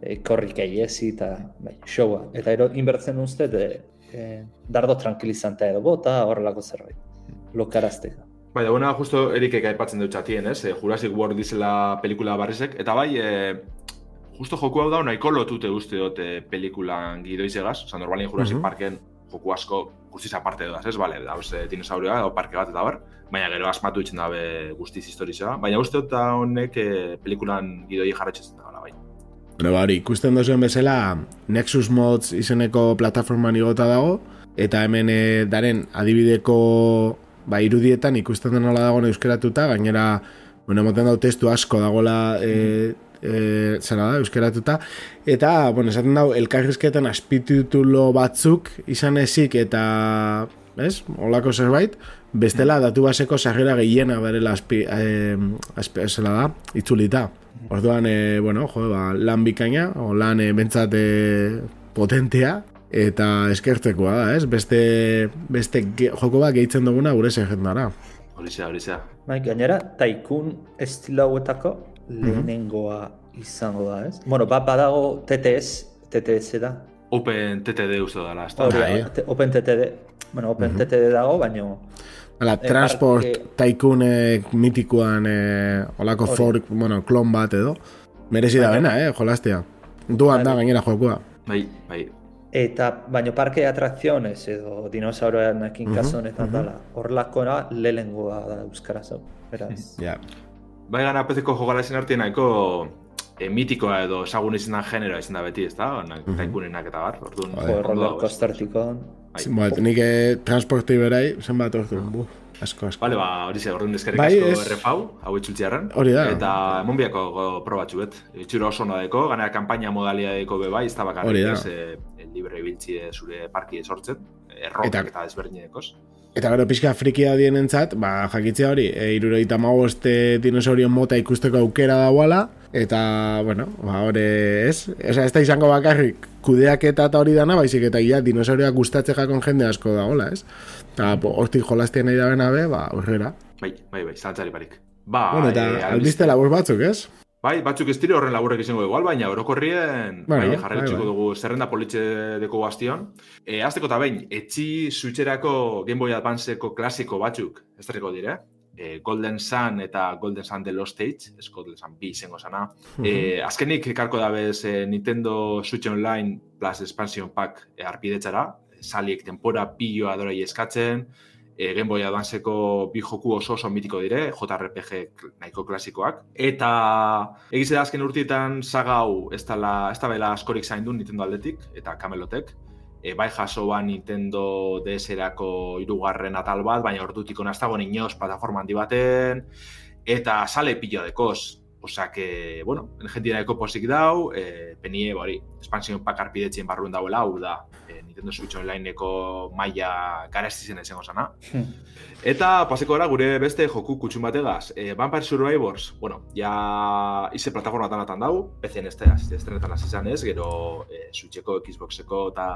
Speaker 4: e, korrika iesi eta bai, showa. Eta ero, inbertzen uste, de, e, dardo tranquilizantea edo bota, horrelako zerbait, lokarazteko.
Speaker 2: Bai, da, bueno, justo Erikek aipatzen dut txatien, ez? E, Jurassic World dizela pelikula barrizek, eta bai, e, justo joku hau da, nahiko lotute uste dut e, pelikulan gidoizegaz, oza, normalin Jurassic mm -hmm. Parken joku asko guztiz aparte da, ez, bale, da, beste dinosaurioa, da, parke bat eta bar, baina gero asmatu itzen dabe guztiz historizioa, baina uste dut honek eh, pelikulan gidoi jarretxetzen da, bai.
Speaker 3: Bueno, bari, ikusten duzuen bezala, Nexus Mods izeneko plataforman igota dago, eta hemen eh, daren adibideko ba, irudietan ikusten den nola dago euskeratuta, gainera, bueno, moten dau testu asko dagola eh, e, zera da, euskeratuta. Eta, bueno, esaten dau, elkarrizketan aspititulo batzuk izan ezik eta, ez, olako zerbait, bestela datu baseko sarrera gehiena berela aspi, e, aspi, zera da, itzulita. Orduan, e, bueno, jo, ba, lan bikaina, o lan e, bentsate potentea, eta eskertzekoa da, ez? Beste, beste joko bat gehitzen duguna gure zerrendara.
Speaker 2: Horizea, horizea.
Speaker 4: Bai, gainera, taikun estilo hauetako. Lehenengoa izango da, ez? Bueno, bat badago TTS, TTS da.
Speaker 2: Open TTD uste da, ez
Speaker 4: da. Open TTD, bueno, Open. TTD dago, baino...
Speaker 3: Ala, eh, transport parke... taikun mitikoan eh, olako fork, bueno, klon bat edo. Merezi da bena, eh, jolastea. Duan da, gainera jokua.
Speaker 2: Bai, bai.
Speaker 4: Eta, baino parke atrakziones edo dinosauroan ekin uh -huh, eta uh -huh. lehengoa da euskara zau. Beraz.
Speaker 3: Ja.
Speaker 2: Bai gana PC-ko jogala izan artean nahiko e, mitikoa edo ezagun izan da generoa izan da beti, ez da?
Speaker 3: Mhm.
Speaker 2: Taikunenak eta bar, orduan.
Speaker 3: Bai.
Speaker 4: Jo, roller coastertikon.
Speaker 2: Bai.
Speaker 3: Bai, nik eh, transporti berai, zenbat ordu, bu, asko, asko.
Speaker 2: Bale, ba, hori ze, orduan eskerrik
Speaker 3: Bai,
Speaker 2: asko
Speaker 3: ez.
Speaker 2: RFAU, hau itzultziarren.
Speaker 3: Hori da.
Speaker 2: Eta monbiako probatxu bet. Itxura oso ona deko, ganera kampaina modalia deko bebai, ez da bakarrik ez, e, libre ibiltzi zure parki sortzen, errokak
Speaker 3: Eta-
Speaker 2: eta, desberdinekoz.
Speaker 3: Eta gero pixka frikia dienentzat, ba, jakitzea hori, e, irurogeita magoste dinosaurion mota ikusteko aukera dauala, eta, bueno, ba, hori, ez? Osa, ez da izango bakarrik kudeaketa eta hori dana, baizik eta ia dinosaurioak gustatze jakon jende asko dagoela, ez? Eta hortik jolaztien nahi da be, ba, horrera.
Speaker 2: Bai, bai, bai, zantzari barik. Ba,
Speaker 3: bueno, eta
Speaker 2: e,
Speaker 3: albiste labur batzuk, ez?
Speaker 2: Bai, batzuk dire horren laburrek izango igual, baina orokorrien
Speaker 3: Bueno,
Speaker 2: bai,
Speaker 3: bai,
Speaker 2: jarraituko
Speaker 3: bai.
Speaker 2: dugu zerrenda politxe deko bastion. E, azteko eta behin, etxi switcherako Game Boy Advanceko klasiko batzuk, ez darriko dire, e, Golden Sun eta Golden Sun The Lost Age, ez Golden Sun B izango sana. E, azkenik ekarko da bez e, Nintendo Switch Online Plus Expansion Pack e, arpidetzara, saliek tempora pilloa dorai eskatzen, e, Game Boy Advanceko bi joku oso oso mitiko dire, JRPG nahiko klasikoak. Eta egize da azken urtietan saga hau ez dela, ez da bela askorik zaindu Nintendo aldetik eta Camelotek. E, bai jaso ba Nintendo DS-erako irugarren atal bat, baina ordutik hona ez inoz plataforma handi baten, eta sale pila dekoz. Osea que, bueno, jentienako posik dau, e, penie, hori, expansion pack arpidetzien barruen dauela, hau da, Nintendo Switch Onlineko maila garesti zen izango sana. Eta paseko gara gure beste joku kutxun bategaz. E, Vampire Survivors, bueno, ja ize plataformatan atan dau, PC-en ez estrenetan hasi izan ez, gero e, Switcheko, Xboxeko eta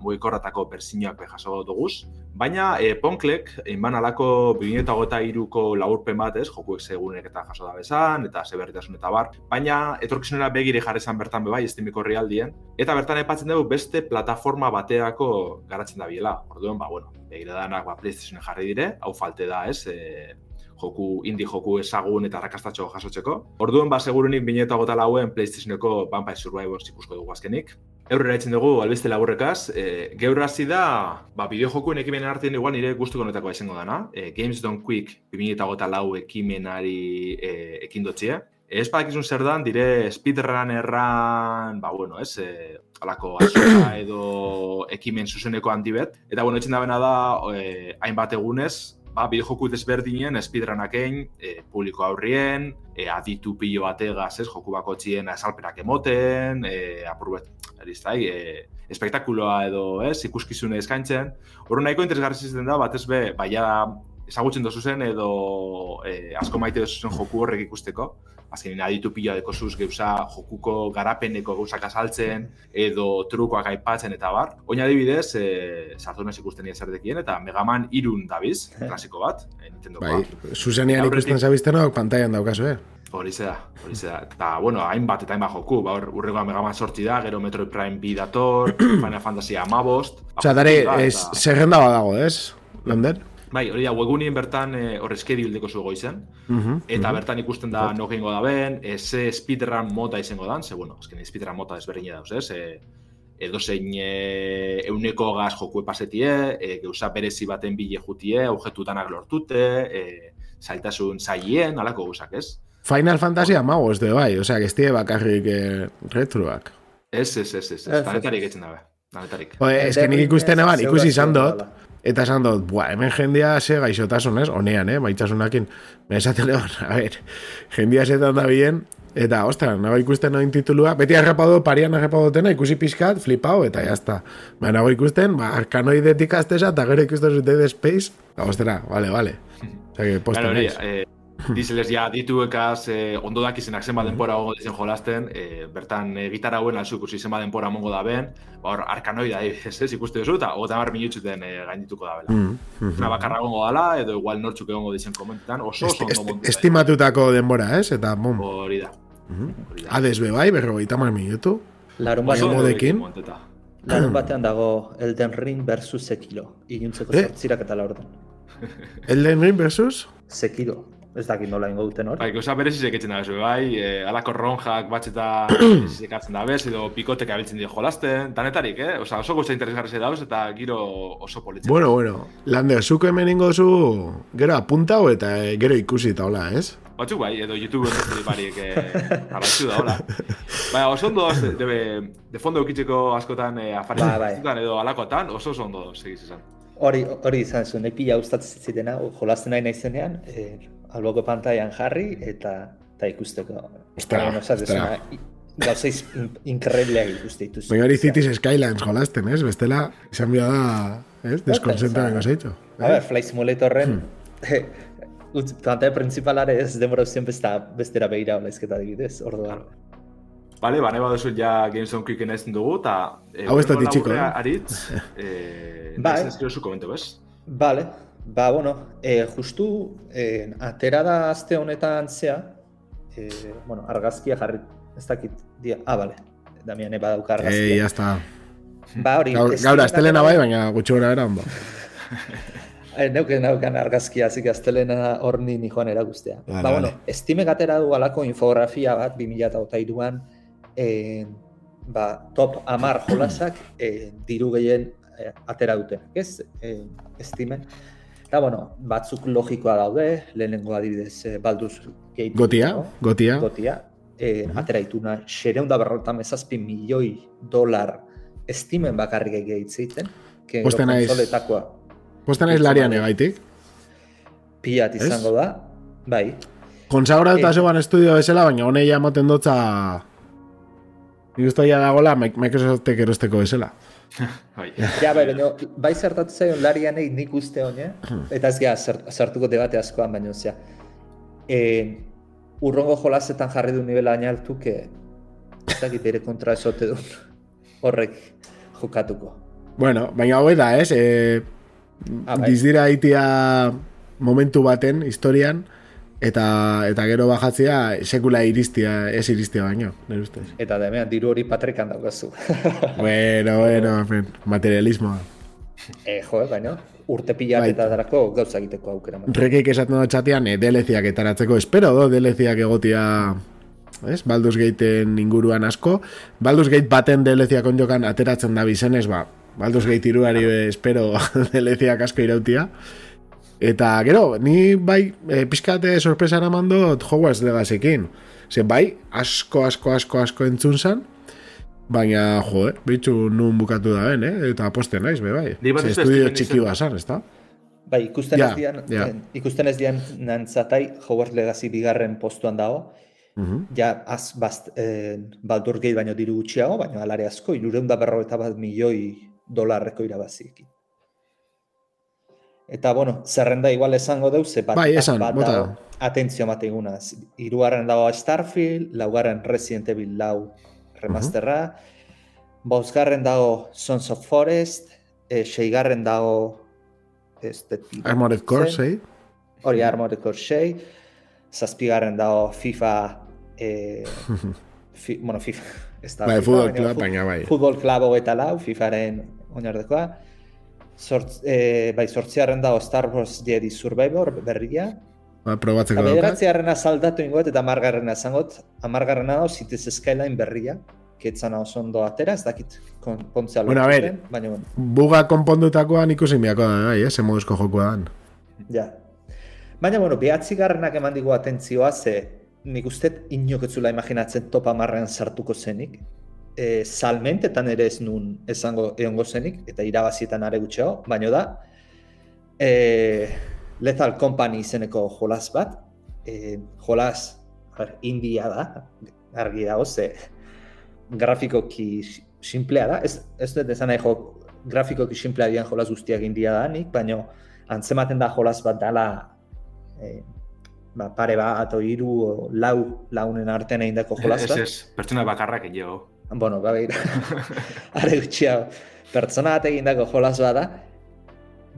Speaker 2: mugikorratako persiñoak be jaso duguz. Baina e, Ponklek, inban alako 2023ko laburpen bat ez, jokuek segunek eta jaso da bezan, eta zeberritasun eta bar. Baina etorkizunera begire jarri zan bertan bebai, estimiko realdien. Eta bertan epatzen dugu beste plataforma bateako garatzen da biela. Orduan, ba, bueno, begire danak ba, PlayStationen jarri dire, hau falte da, ez, e, joku, indie joku ezagun eta rakastatxo jasotzeko. Orduan, ba, segurunik bineta gota lauen PlayStationeko Vampire Survivors ikusko dugu azkenik. Eurrera etzen dugu, albiste laburrekaz, e, geur hasi da, ba, bideojokuen ekimenen artean igual nire gustuko honetakoa izango dana. E, Games Don't Quick 2008 lau ekimenari e, ekin dotzie. Ez badakizun zer dan, dire speedrun erran, ba, bueno, ez, e, alako azoka edo ekimen zuzeneko handi bet. Eta, bueno, etxen da bena da, e, hainbat egunez, ba, bideojoku desberdinen speedrunak egin, e, publiko aurrien, e, aditu pilo bategaz, ez, joku bako txien esalpenak emoten, e, apurbet, eriztai, e, espektakuloa edo, ez, ikuskizune eskaintzen. Horro nahiko interesgarri izten da, batez be, baia ezagutzen dozu zen edo e, asko maite dozu zen joku horrek ikusteko. Azkenin aditu pila deko zuz geuza jokuko garapeneko gauzak azaltzen edo trukoak aipatzen eta bar. Oina adibidez, e, sartu naiz ikusten nire zerdekien eta Megaman irun dabiz, klasiko bat, e, Nintendokoa.
Speaker 3: Bai, zuzenean ikusten zabiztenok pantailan daukazu, eh?
Speaker 2: Hori zeda, hori zeda. Eta, bueno, hainbat eta hainbat joku, ba, hor, urregoa Megaman sortzi da, gero Metroid Prime bi dator, Final Fantasy amabost.
Speaker 3: Osa, dare, ez, zerrenda badago, ez? Lander?
Speaker 2: Bai, hori da, webgunien bertan e, hor schedule deko zu goizen,
Speaker 3: Mhm.
Speaker 2: eta bertan ikusten da no egingo da ben, e, ze speedrun mota izango dan, ze, bueno, azken speedrun mota desberdina dauz, ez? E, edo zein e, euneko gaz joku pasetie, e, geuza berezi baten bile jutie, objetutanak lortute, e, zailtasun zailien, alako gauzak, ez?
Speaker 3: Final Fantasy amago ez de bai, osea, que ez die bakarrik eh, retroak.
Speaker 2: Ez, ez, ez, ez,
Speaker 4: Ez,
Speaker 2: ez,
Speaker 4: ez.
Speaker 2: danetarik etzen dabe, danetarik.
Speaker 3: Oe, ez que nik ikusten eban, ikusi izan dut, eta esan dut, bua, hemen jendia ze gaixotasun, ez? Honean, eh, maitxasunakin. Esaten egon, a ver, jendia zetan da bien, eta, ostra, nago ikusten noin titulua, beti arrapado, parian arrapado dena, ikusi pixkat, flipao, eta jazta. Ba, nago ikusten, ba, arkanoidetik aztesa, eta gero ikusten zute Dead Space, ostra, vale, vale. Osa, que posten
Speaker 2: Claro, eh, Dizeles ja dituekaz eh, ondo dakizenak zenbat denpora gongo dizen jolasten, eh, bertan eh, gitarra hauen alzu ikusi zenbat denpora mongo da ben, ba hor, arkanoida, ez ez ikuste duzu, eta hogeta mar minutxuten eh, gaindituko da bela.
Speaker 3: Mm, mm,
Speaker 2: Una bakarra gongo dala, edo igual nortzuk egongo dizen komentetan, oso oso ondo montu.
Speaker 3: esti- Estimatutako denbora, ez? Eta, bom,
Speaker 2: Hori da. Hori da.
Speaker 3: Hades be bai, berrogeita mar minutu.
Speaker 4: Larun
Speaker 2: monteta.
Speaker 4: larun batean dago Elden Ring versus Sekiro. Iluntzeko
Speaker 3: Eh?
Speaker 4: zortzirak eta laurden.
Speaker 3: Elden Ring versus?
Speaker 4: Sekiro. Ez dakit nola ingo duten hor.
Speaker 2: Bai, gauza berezizek etzen da bai, e, alako ronjak batxeta zekatzen da bez, edo pikotek abiltzen dio jolasten, danetarik, eh? Osa, oso guztia interesgarri dauz eta giro oso politzen.
Speaker 3: Bueno, bueno, lande, zuko hemen ingo zu, gero apuntau eta eh, gero ikusi eta hola, ez?
Speaker 2: Batzuk bai, edo YouTube entzateri barik eh, da, hola. Baina, oso ondo de, de, de fondo eukitzeko askotan eh, afari
Speaker 4: Ba, bai.
Speaker 2: edo alakotan, oso oso ondo doz, egiz esan.
Speaker 4: Hori, hori izan zuen, epila gustatzen zitena, jolasten nahi naizenean, e, alboko pantailan jarri eta eta ikusteko.
Speaker 3: Ostra, ostra.
Speaker 4: una, Gauza iz- in- increíbleak ikuste dituzu.
Speaker 3: Baina hori Cities Skylines jolasten, ez? Bestela, izan bia da, ez? Deskonzenta
Speaker 4: Ba,
Speaker 3: bengo zeitxo.
Speaker 4: A ber, Flight Simulatorren,
Speaker 3: Hmm.
Speaker 4: utz, pantalla principalare ez demora uzien besta, bestera behira hola izketa adibidez, orduan.
Speaker 2: Bale, bane baduzu ja Games on Quicken ezten dugu, eta... Eh,
Speaker 3: Hau ez da titxiko, eh?
Speaker 2: Aritz, eh,
Speaker 4: bai.
Speaker 2: ez zu komento, bez?
Speaker 4: Bale, ba, bueno, e, justu e, atera da aste honetan zea, e, bueno, argazkia jarri, ez dakit, dia, ah, bale, Damiane badauka
Speaker 3: Ei,
Speaker 4: argazkia.
Speaker 3: jazta.
Speaker 4: ba, hori,
Speaker 3: Gaur, gaur astelena
Speaker 4: atera-
Speaker 3: bai, baina gutxi gora era ondo.
Speaker 4: Eh, neuken naukan argazkia, zik astelena hor ni joan erakustea.
Speaker 3: Vale,
Speaker 4: ba, bueno. Steamek atera du alako infografia bat 2008an, eh, ba, top amar jolasak eh, diru gehien eh, atera dutenak, ez? Eh, Steamen. Eta, bueno, batzuk logikoa daude, lehenengo adibidez eh, Baldur's Gate.
Speaker 3: Gotia,
Speaker 4: no?
Speaker 3: gotia.
Speaker 4: Gotia. Eh, atera dituna, xereunda berrota mezazpi milioi dolar Steamen bakarrik egiten, que
Speaker 3: Posten naiz. Posten naiz larian egaitik.
Speaker 4: piat izango da, bai.
Speaker 3: Konsagra eta
Speaker 4: Eh.
Speaker 3: zegoan estudio bezala, baina honei ja ematen dotza... Nik uste dagoela Microsoftek erosteko bezala.
Speaker 2: Bai.
Speaker 4: Ja, bai, baina, bai zertatu zaion larianei nik uste hone, eta ez gara sartuko debate askoan, baina, osea, e, urrongo jolasetan jarri du nivela baina altu, que ez dakit bere kontra esote du horrek jokatuko.
Speaker 3: Bueno, baina hau da, ez? E,
Speaker 4: Ah, bai.
Speaker 3: dizdira itia momentu baten, historian, eta eta gero bajatzea sekula iristia, ez iristia baino, nire ustez.
Speaker 4: Eta da, hemen, diru hori patrekan daukazu.
Speaker 3: bueno, bueno, en fin, materialismoa.
Speaker 4: e, jo, baina, urte pila
Speaker 3: Bai.
Speaker 4: eta darako gauza egiteko aukera.
Speaker 3: Rekeik esaten da txatean, e, DLC-ak etaratzeko, espero do DLC-ak egotia ez? Baldur's Gateen inguruan asko. Baldur's Gate baten DLC-ak onjokan ateratzen da bizenez, ba, Baldur's Gate iruari eh, espero DLC-ak asko irautia. Eta, gero, ni bai, e, pixkate sorpresa eraman dut Hogwarts Legacykin. Ze bai, asko, asko, asko, asko entzun zan, baina, jo, eh, bitxu nun bukatu da ben, eh? Eta posten naiz, be bai.
Speaker 2: Nik bat
Speaker 3: Ze
Speaker 2: ez da
Speaker 3: estudio txiki
Speaker 2: izen-
Speaker 3: bat zan, ez da?
Speaker 4: Bai, ikusten
Speaker 3: Ja,
Speaker 4: ez dian,
Speaker 3: ja.
Speaker 4: en- ikusten ez dian nantzatai Hogwarts Legacy bigarren postuan dago,
Speaker 3: Mhm.
Speaker 4: ja az bast, eh, Baldur Gate baino diru gutxiago, baina alare asko, irureunda berrogeita bat milioi dolarreko irabaziekin. Eta, bueno, zerrenda igual esango deu, ze bat,
Speaker 3: Bai, esan,
Speaker 4: bat
Speaker 3: bota.
Speaker 4: dago, atentzio mateguna. Hirugarren dago Starfield, laugarren Resident Evil lau remasterra, bosgarren dago Sons of Forest, e, seigarren dago este,
Speaker 3: Armored Core, sei?
Speaker 4: Hori Armored Core 6, zazpigarren dago FIFA, eh, fi, bueno, FIFA, ez da
Speaker 3: Bai,
Speaker 4: FIFA,
Speaker 3: Football
Speaker 4: baina
Speaker 3: bai.
Speaker 4: Futbol Club hogeita lau, FIFAren oinardekoa. Sortz, eh, bai, sortziarren dago Star Wars Jedi Survivor berria.
Speaker 3: Ba, probatzeko daukat.
Speaker 4: bederatziarrena saldatu ingoet eta amargarrena esangot. Amargarrena dago Cities Skyline berria. Ketzana oso ondo atera, ez dakit kon- pontzea
Speaker 3: Bueno,
Speaker 4: den, Baina, bueno,
Speaker 3: Buga konpondutakoan ikusi miako da, bai, eh? Ze moduzko jokoa dan.
Speaker 4: ja. Baina, bueno, behatzigarrenak eman digu atentzioa, ze nik uste inok ez zula imaginatzen top amarrean sartuko zenik. E, salmentetan ere ez nun esango egongo zenik, eta irabazietan are gutxeago, baina da, e, Lethal Company izeneko jolas bat, e, jolas ber, india da, argi dago, ze grafikoki si- simplea da, ez, ez dut esan nahi jo, grafikoki simplea dian jolas guztiak india da nik, baina antzematen da jolas bat dala e, ba, pare bat, o hiru, lau launen artean egindako jolas
Speaker 2: Ez,
Speaker 4: bat.
Speaker 2: ez, pertsona bakarrak egio.
Speaker 4: Bueno, ba, begira, are gutxiago, pertsona bat egindako jolas bat da,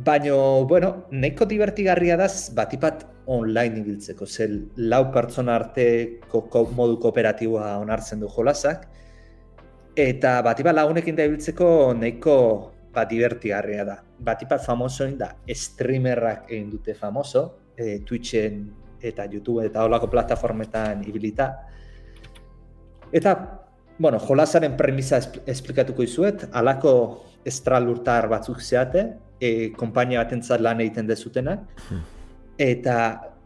Speaker 4: baina, bueno, nahiko divertigarria da batipat online ibiltzeko, ze lau pertsona arteko ko, modu kooperatiboa onartzen du jolasak, eta batipat lagunekin da ibiltzeko nahiko ba, divertigarria da. Batipat famosoin da streamerrak egin dute famoso, e, Twitchen eta YouTube eta holako plataformetan ibilita. Eta, bueno, jolasaren premisa espl- esplikatuko izuet, alako estralurtar batzuk zeate, e, kompainia batentzat lan egiten dezutenak, eta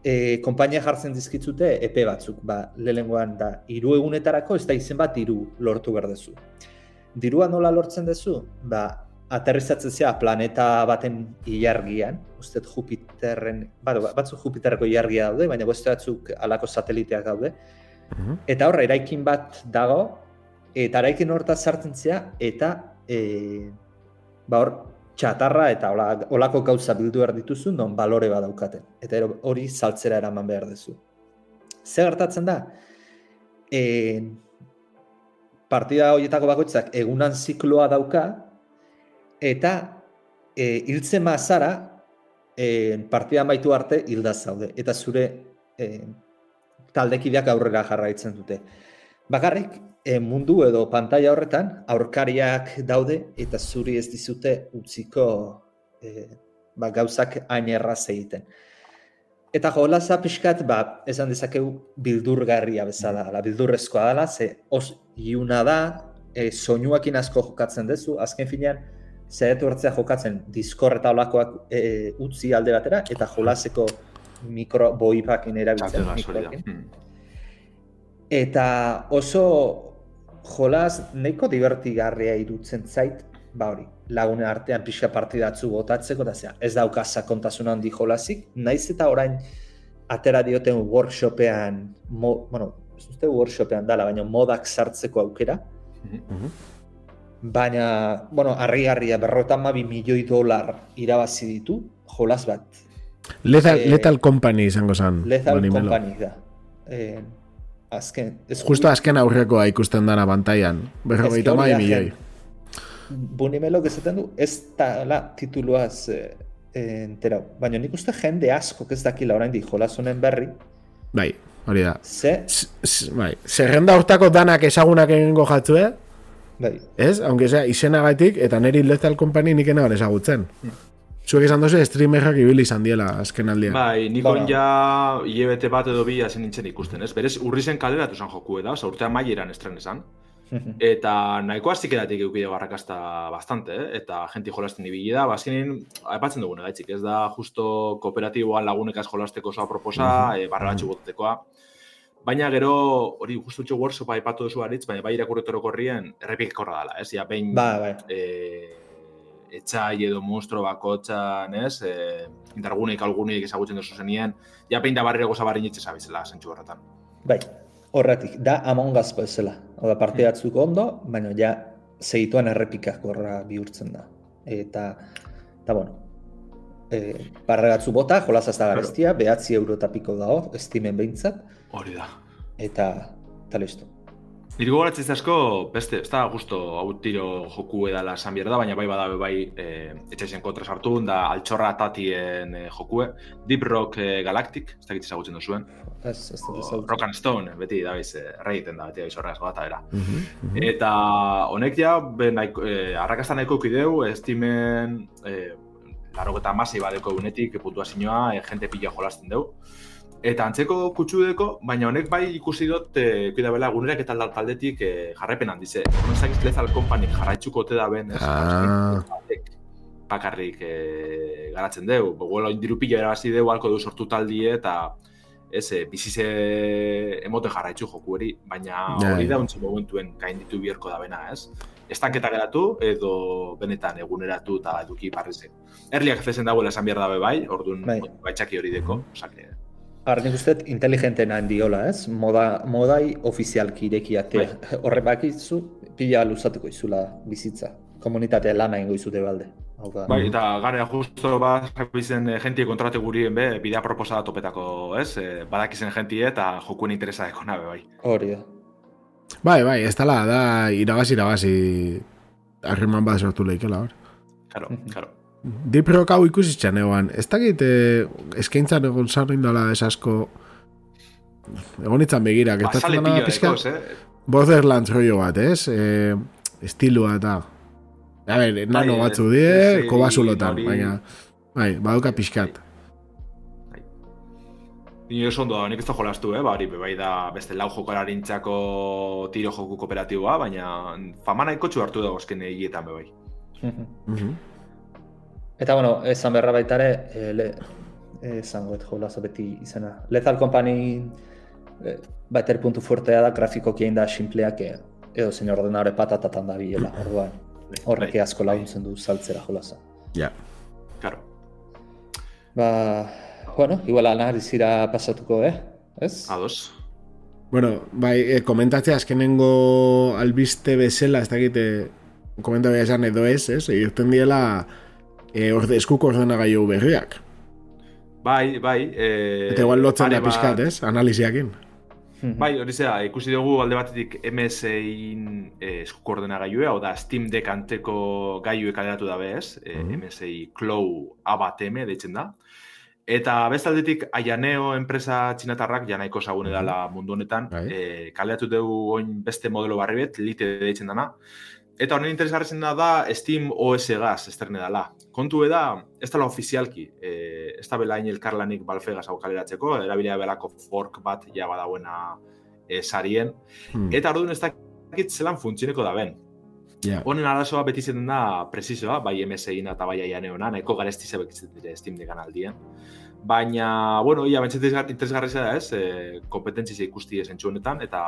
Speaker 4: e, konpainia jartzen dizkitzute epe batzuk, ba, lehengoan da, hiru egunetarako ez da izen bat hiru lortu behar dezu. Dirua nola lortzen dezu? Ba, aterrizatzen zea planeta baten ilargian, uste Jupiterren, bado, batzuk Jupiterreko ilargia daude, baina beste batzuk alako sateliteak daude,
Speaker 3: Mhm.
Speaker 4: eta hor, eraikin bat dago, eta eraikin hortaz sartzen zea, eta e, ba hor, txatarra eta hola- holako gauza bildu behar dituzu, non balore bat daukaten. Eta hori saltzera eraman behar duzu. Ze gertatzen da? E, partida horietako bakoitzak egunan zikloa dauka, eta e, hiltzen mazara, e, partida amaitu arte hilda zaude. Eta zure e, taldekideak aurrera jarraitzen dute. Bakarrik e, mundu edo pantaila horretan aurkariak daude eta zuri ez dizute utziko e, ba, gauzak hain erraz egiten. Eta jolaza pixkat, ba, esan dezakegu bildurgarria bezala dela, bildurrezkoa dela, ze os iuna da, e, soinuakin asko jokatzen dezu, azken finean, zaitu hartzea jokatzen Discord eta olakoak e, utzi alde batera, eta jolaseko mikro boipakin erabiltzen.
Speaker 2: Hmm.
Speaker 4: Eta oso jolas nahiko divertigarria irutzen zait, ba hori, lagune artean pixka partidatzu botatzeko, da zera, ez dauka sakontasun handi jolasik, naiz eta orain atera dioten workshopean, mo, bueno, ez uste workshopean dala, baina modak sartzeko aukera,
Speaker 3: Mhm.
Speaker 4: baina, bueno, harrigarria berrotan mabi milioi dolar irabazi ditu, jolas bat,
Speaker 3: Lethal,
Speaker 4: Eh,
Speaker 3: Lethal Company izango zen.
Speaker 4: Lethal. Company da. Eh, azken, ez
Speaker 3: Justo azken aurrekoa ikusten dana pantailan. Berrogeita mai milioi.
Speaker 4: jen. Bunimelok esaten du, ez da la tituluaz eh, eh, enterau. Baina nik uste jende asko ez dakila orain di jolas honen berri,
Speaker 3: Bai, hori da.
Speaker 4: ze,
Speaker 3: S- s- Bai, zerrenda hortako danak ezagunak egingo jatzue,
Speaker 4: bai,
Speaker 3: ez? Aunque sea izenagatik, eta neri Lethal Company nik enaban ezagutzen. Zuek esan dozu streamerrak ibili izan diela azken aldian.
Speaker 2: Bai, niko
Speaker 4: Bueno.
Speaker 2: ja hilebete bat edo bi hasi nintzen ikusten, ez? Berez, urri zen kaleratu zen joku da, oza, urtean maieran estren esan. Eta nahiko aztikeratik eukide barrakasta bastante, eh? eta jenti jolasten ibili da, bazkenin, aipatzen dugune gaitzik, ez da justo kooperatiboan lagunekaz jolasteko oso aproposa, e, barra batxu botatekoa. Baina gero, hori justu txo workshopa aipatu duzu aritz, baina bai irakurretoro korrien, errepikekorra dela, ez? Ja, behin,
Speaker 4: ba, bai,
Speaker 2: e, etxai edo monstro bakotxan, ez? E, indarguneik alguneik ezagutzen duzu zenien, ja pein da barriro goza barri nitxe zabizela, zentsu horretan.
Speaker 4: bai, horretik, da Among Us bezala. Hau da, partidatzuk ondo, baina ja segituan errepikakorra bihurtzen da. Eta, eta bueno, e, barregatzu bota, jolas ez da
Speaker 2: Claro.
Speaker 4: garestia, behatzi euro eta piko dago, estimen behintzat,
Speaker 2: Hori da.
Speaker 4: eta, eta listo.
Speaker 2: Niri gogoratzen asko, beste, ez da justo hau tiro joku edala esan behar da, baina bai badabe bai e, etxaisen kontra sartu, da altxorra tatien e, jokue, Deep Rock e, Galactic, ez dakit ezagutzen duzuen,
Speaker 4: Ez, ez ezagutzen.
Speaker 2: Rock and Stone, beti da bez, e, erraiten da, beti da horregaz gota era.
Speaker 3: Mhm, mhm.
Speaker 2: Eta honek ja, be, nahiko, eh, arrakasta nahiko kideu, estimen, eh, laro eta amasei badeko egunetik, puntuazioa, eh, jente pila jolasten deu. Eta antzeko kutsudeko, baina honek bai ikusi dut, eh, kuida bela, egunerak eta tal- taldetik eh, jarraipen handize. Horrezak Lethal Company jarraitzuko ote da ben, ez?
Speaker 3: Ah.
Speaker 2: Bakarrik eh, garatzen deu. Boguelo indiru pila erabazi deu, alko du sortu taldie, eta ez, eh, bizize emoten jarraitzu joku hori, baina hori da untzi momentuen gainditu biherko da bena, ez? Estanketa geratu edo benetan eguneratu eta eduki parrize. Erliak zezen dagoela esan behar dabe bai, orduan
Speaker 4: Bai.
Speaker 2: baitxaki hori deko, osake,
Speaker 4: Har, nik uste inteligenten handiola, ez? Moda, modai ofizialki irekiatea. Horre bakizu, pila luzatuko izula bizitza. Komunitatea lana ingo izute balde. Hau da,
Speaker 2: Bai, eta gara justo ba, bizen eh, jentie kontrate gurien be, bidea proposa da topetako, ez? Eh, badakizen jentie eta jokuen interesa deko nabe, bai.
Speaker 4: hori da.
Speaker 3: Bai, bai, ez dala, da irabazi irabazi harreman bat sortu lehikela hor.
Speaker 2: Karo,
Speaker 4: Mhm.
Speaker 3: Deep Rock hau ikusi egoan. Ez dakit eh, eskaintzan egon zarrin dela ez asko egon itzan begira,
Speaker 2: Ba,
Speaker 3: gertatzen
Speaker 2: pila
Speaker 3: dana pixka
Speaker 2: dekoz, eh?
Speaker 3: Borderlands rollo bat, ez? E, estilua eta A ber, nano
Speaker 2: Bai,
Speaker 3: batzu
Speaker 2: eh,
Speaker 3: die,
Speaker 2: sí,
Speaker 3: kobasulotan,
Speaker 2: hori-
Speaker 3: baina bai, badauka pixkat.
Speaker 2: Ni oso ondo da, nik ez da jolastu, eh? Bari, bai da beste lau jokolarintzako tiro joku kooperatiboa, baina fama nahiko txu hartu dago esken egietan bai.
Speaker 4: Eta, bueno, esan berra baita ere, e, le, e, esango et jolazo beti izena. Lethal Company e, baita ere puntu fuertea da, grafikoki egin da simpleak e, edo zein ordenare patatatan da bilela, orduan. Horrek
Speaker 2: Bai.
Speaker 4: asko laguntzen du saltzera jolaza.
Speaker 3: Ja.
Speaker 2: Claro.
Speaker 4: Ba, bueno, igual analizira pasatuko, eh? Ez?
Speaker 2: Ados.
Speaker 3: Bueno, bai, e, komentatzea azkenengo albiste bezala, ez dakite, komenta behar esan edo ez, ez? Egiten diela e, orde, eskuko ordenagailu berriak.
Speaker 2: Bai, bai. E,
Speaker 3: Eta igual lotzen da
Speaker 2: bat-
Speaker 3: pixkat, ez? Analiziakin.
Speaker 4: Mhm.
Speaker 2: Bai, hori zera, ikusi dugu alde batetik MSI-in eh, eskuko ordenagailua, hau da Steam Deck anteko gaiue kaleratu dabe ez, eh,
Speaker 3: Mhm.
Speaker 2: MSI Claw A1M deitzen da. Eta bestaldetik Aianeo enpresa txinatarrak ja nahiko sagune dela mundu honetan,
Speaker 3: Bai.
Speaker 2: eh, kaleratu dugu oin beste modelo barri bet, Lite deitzen dana. Eta honen interesgarretzen da da Steam OS gaz esterne dela. Kontu da, ez dela ofizialki, eh, ez da bela hain elkarlanik Balfegaz hau kaleratzeko, erabilia belako fork bat ja badauena eh, sarien.
Speaker 3: Hmm.
Speaker 2: Eta orduan ez dakit zelan funtzioneko da ben.
Speaker 3: Ja.
Speaker 2: Honen arazoa beti izaten da presizoa, bai MSI-na eta bai aianeona, nahiko garesti zebekitzen dire Steam Deckan aldien. Baina, bueno, ia bentsat interesgarri da ez, e, kompetentzia ikusti esentxu honetan, eta,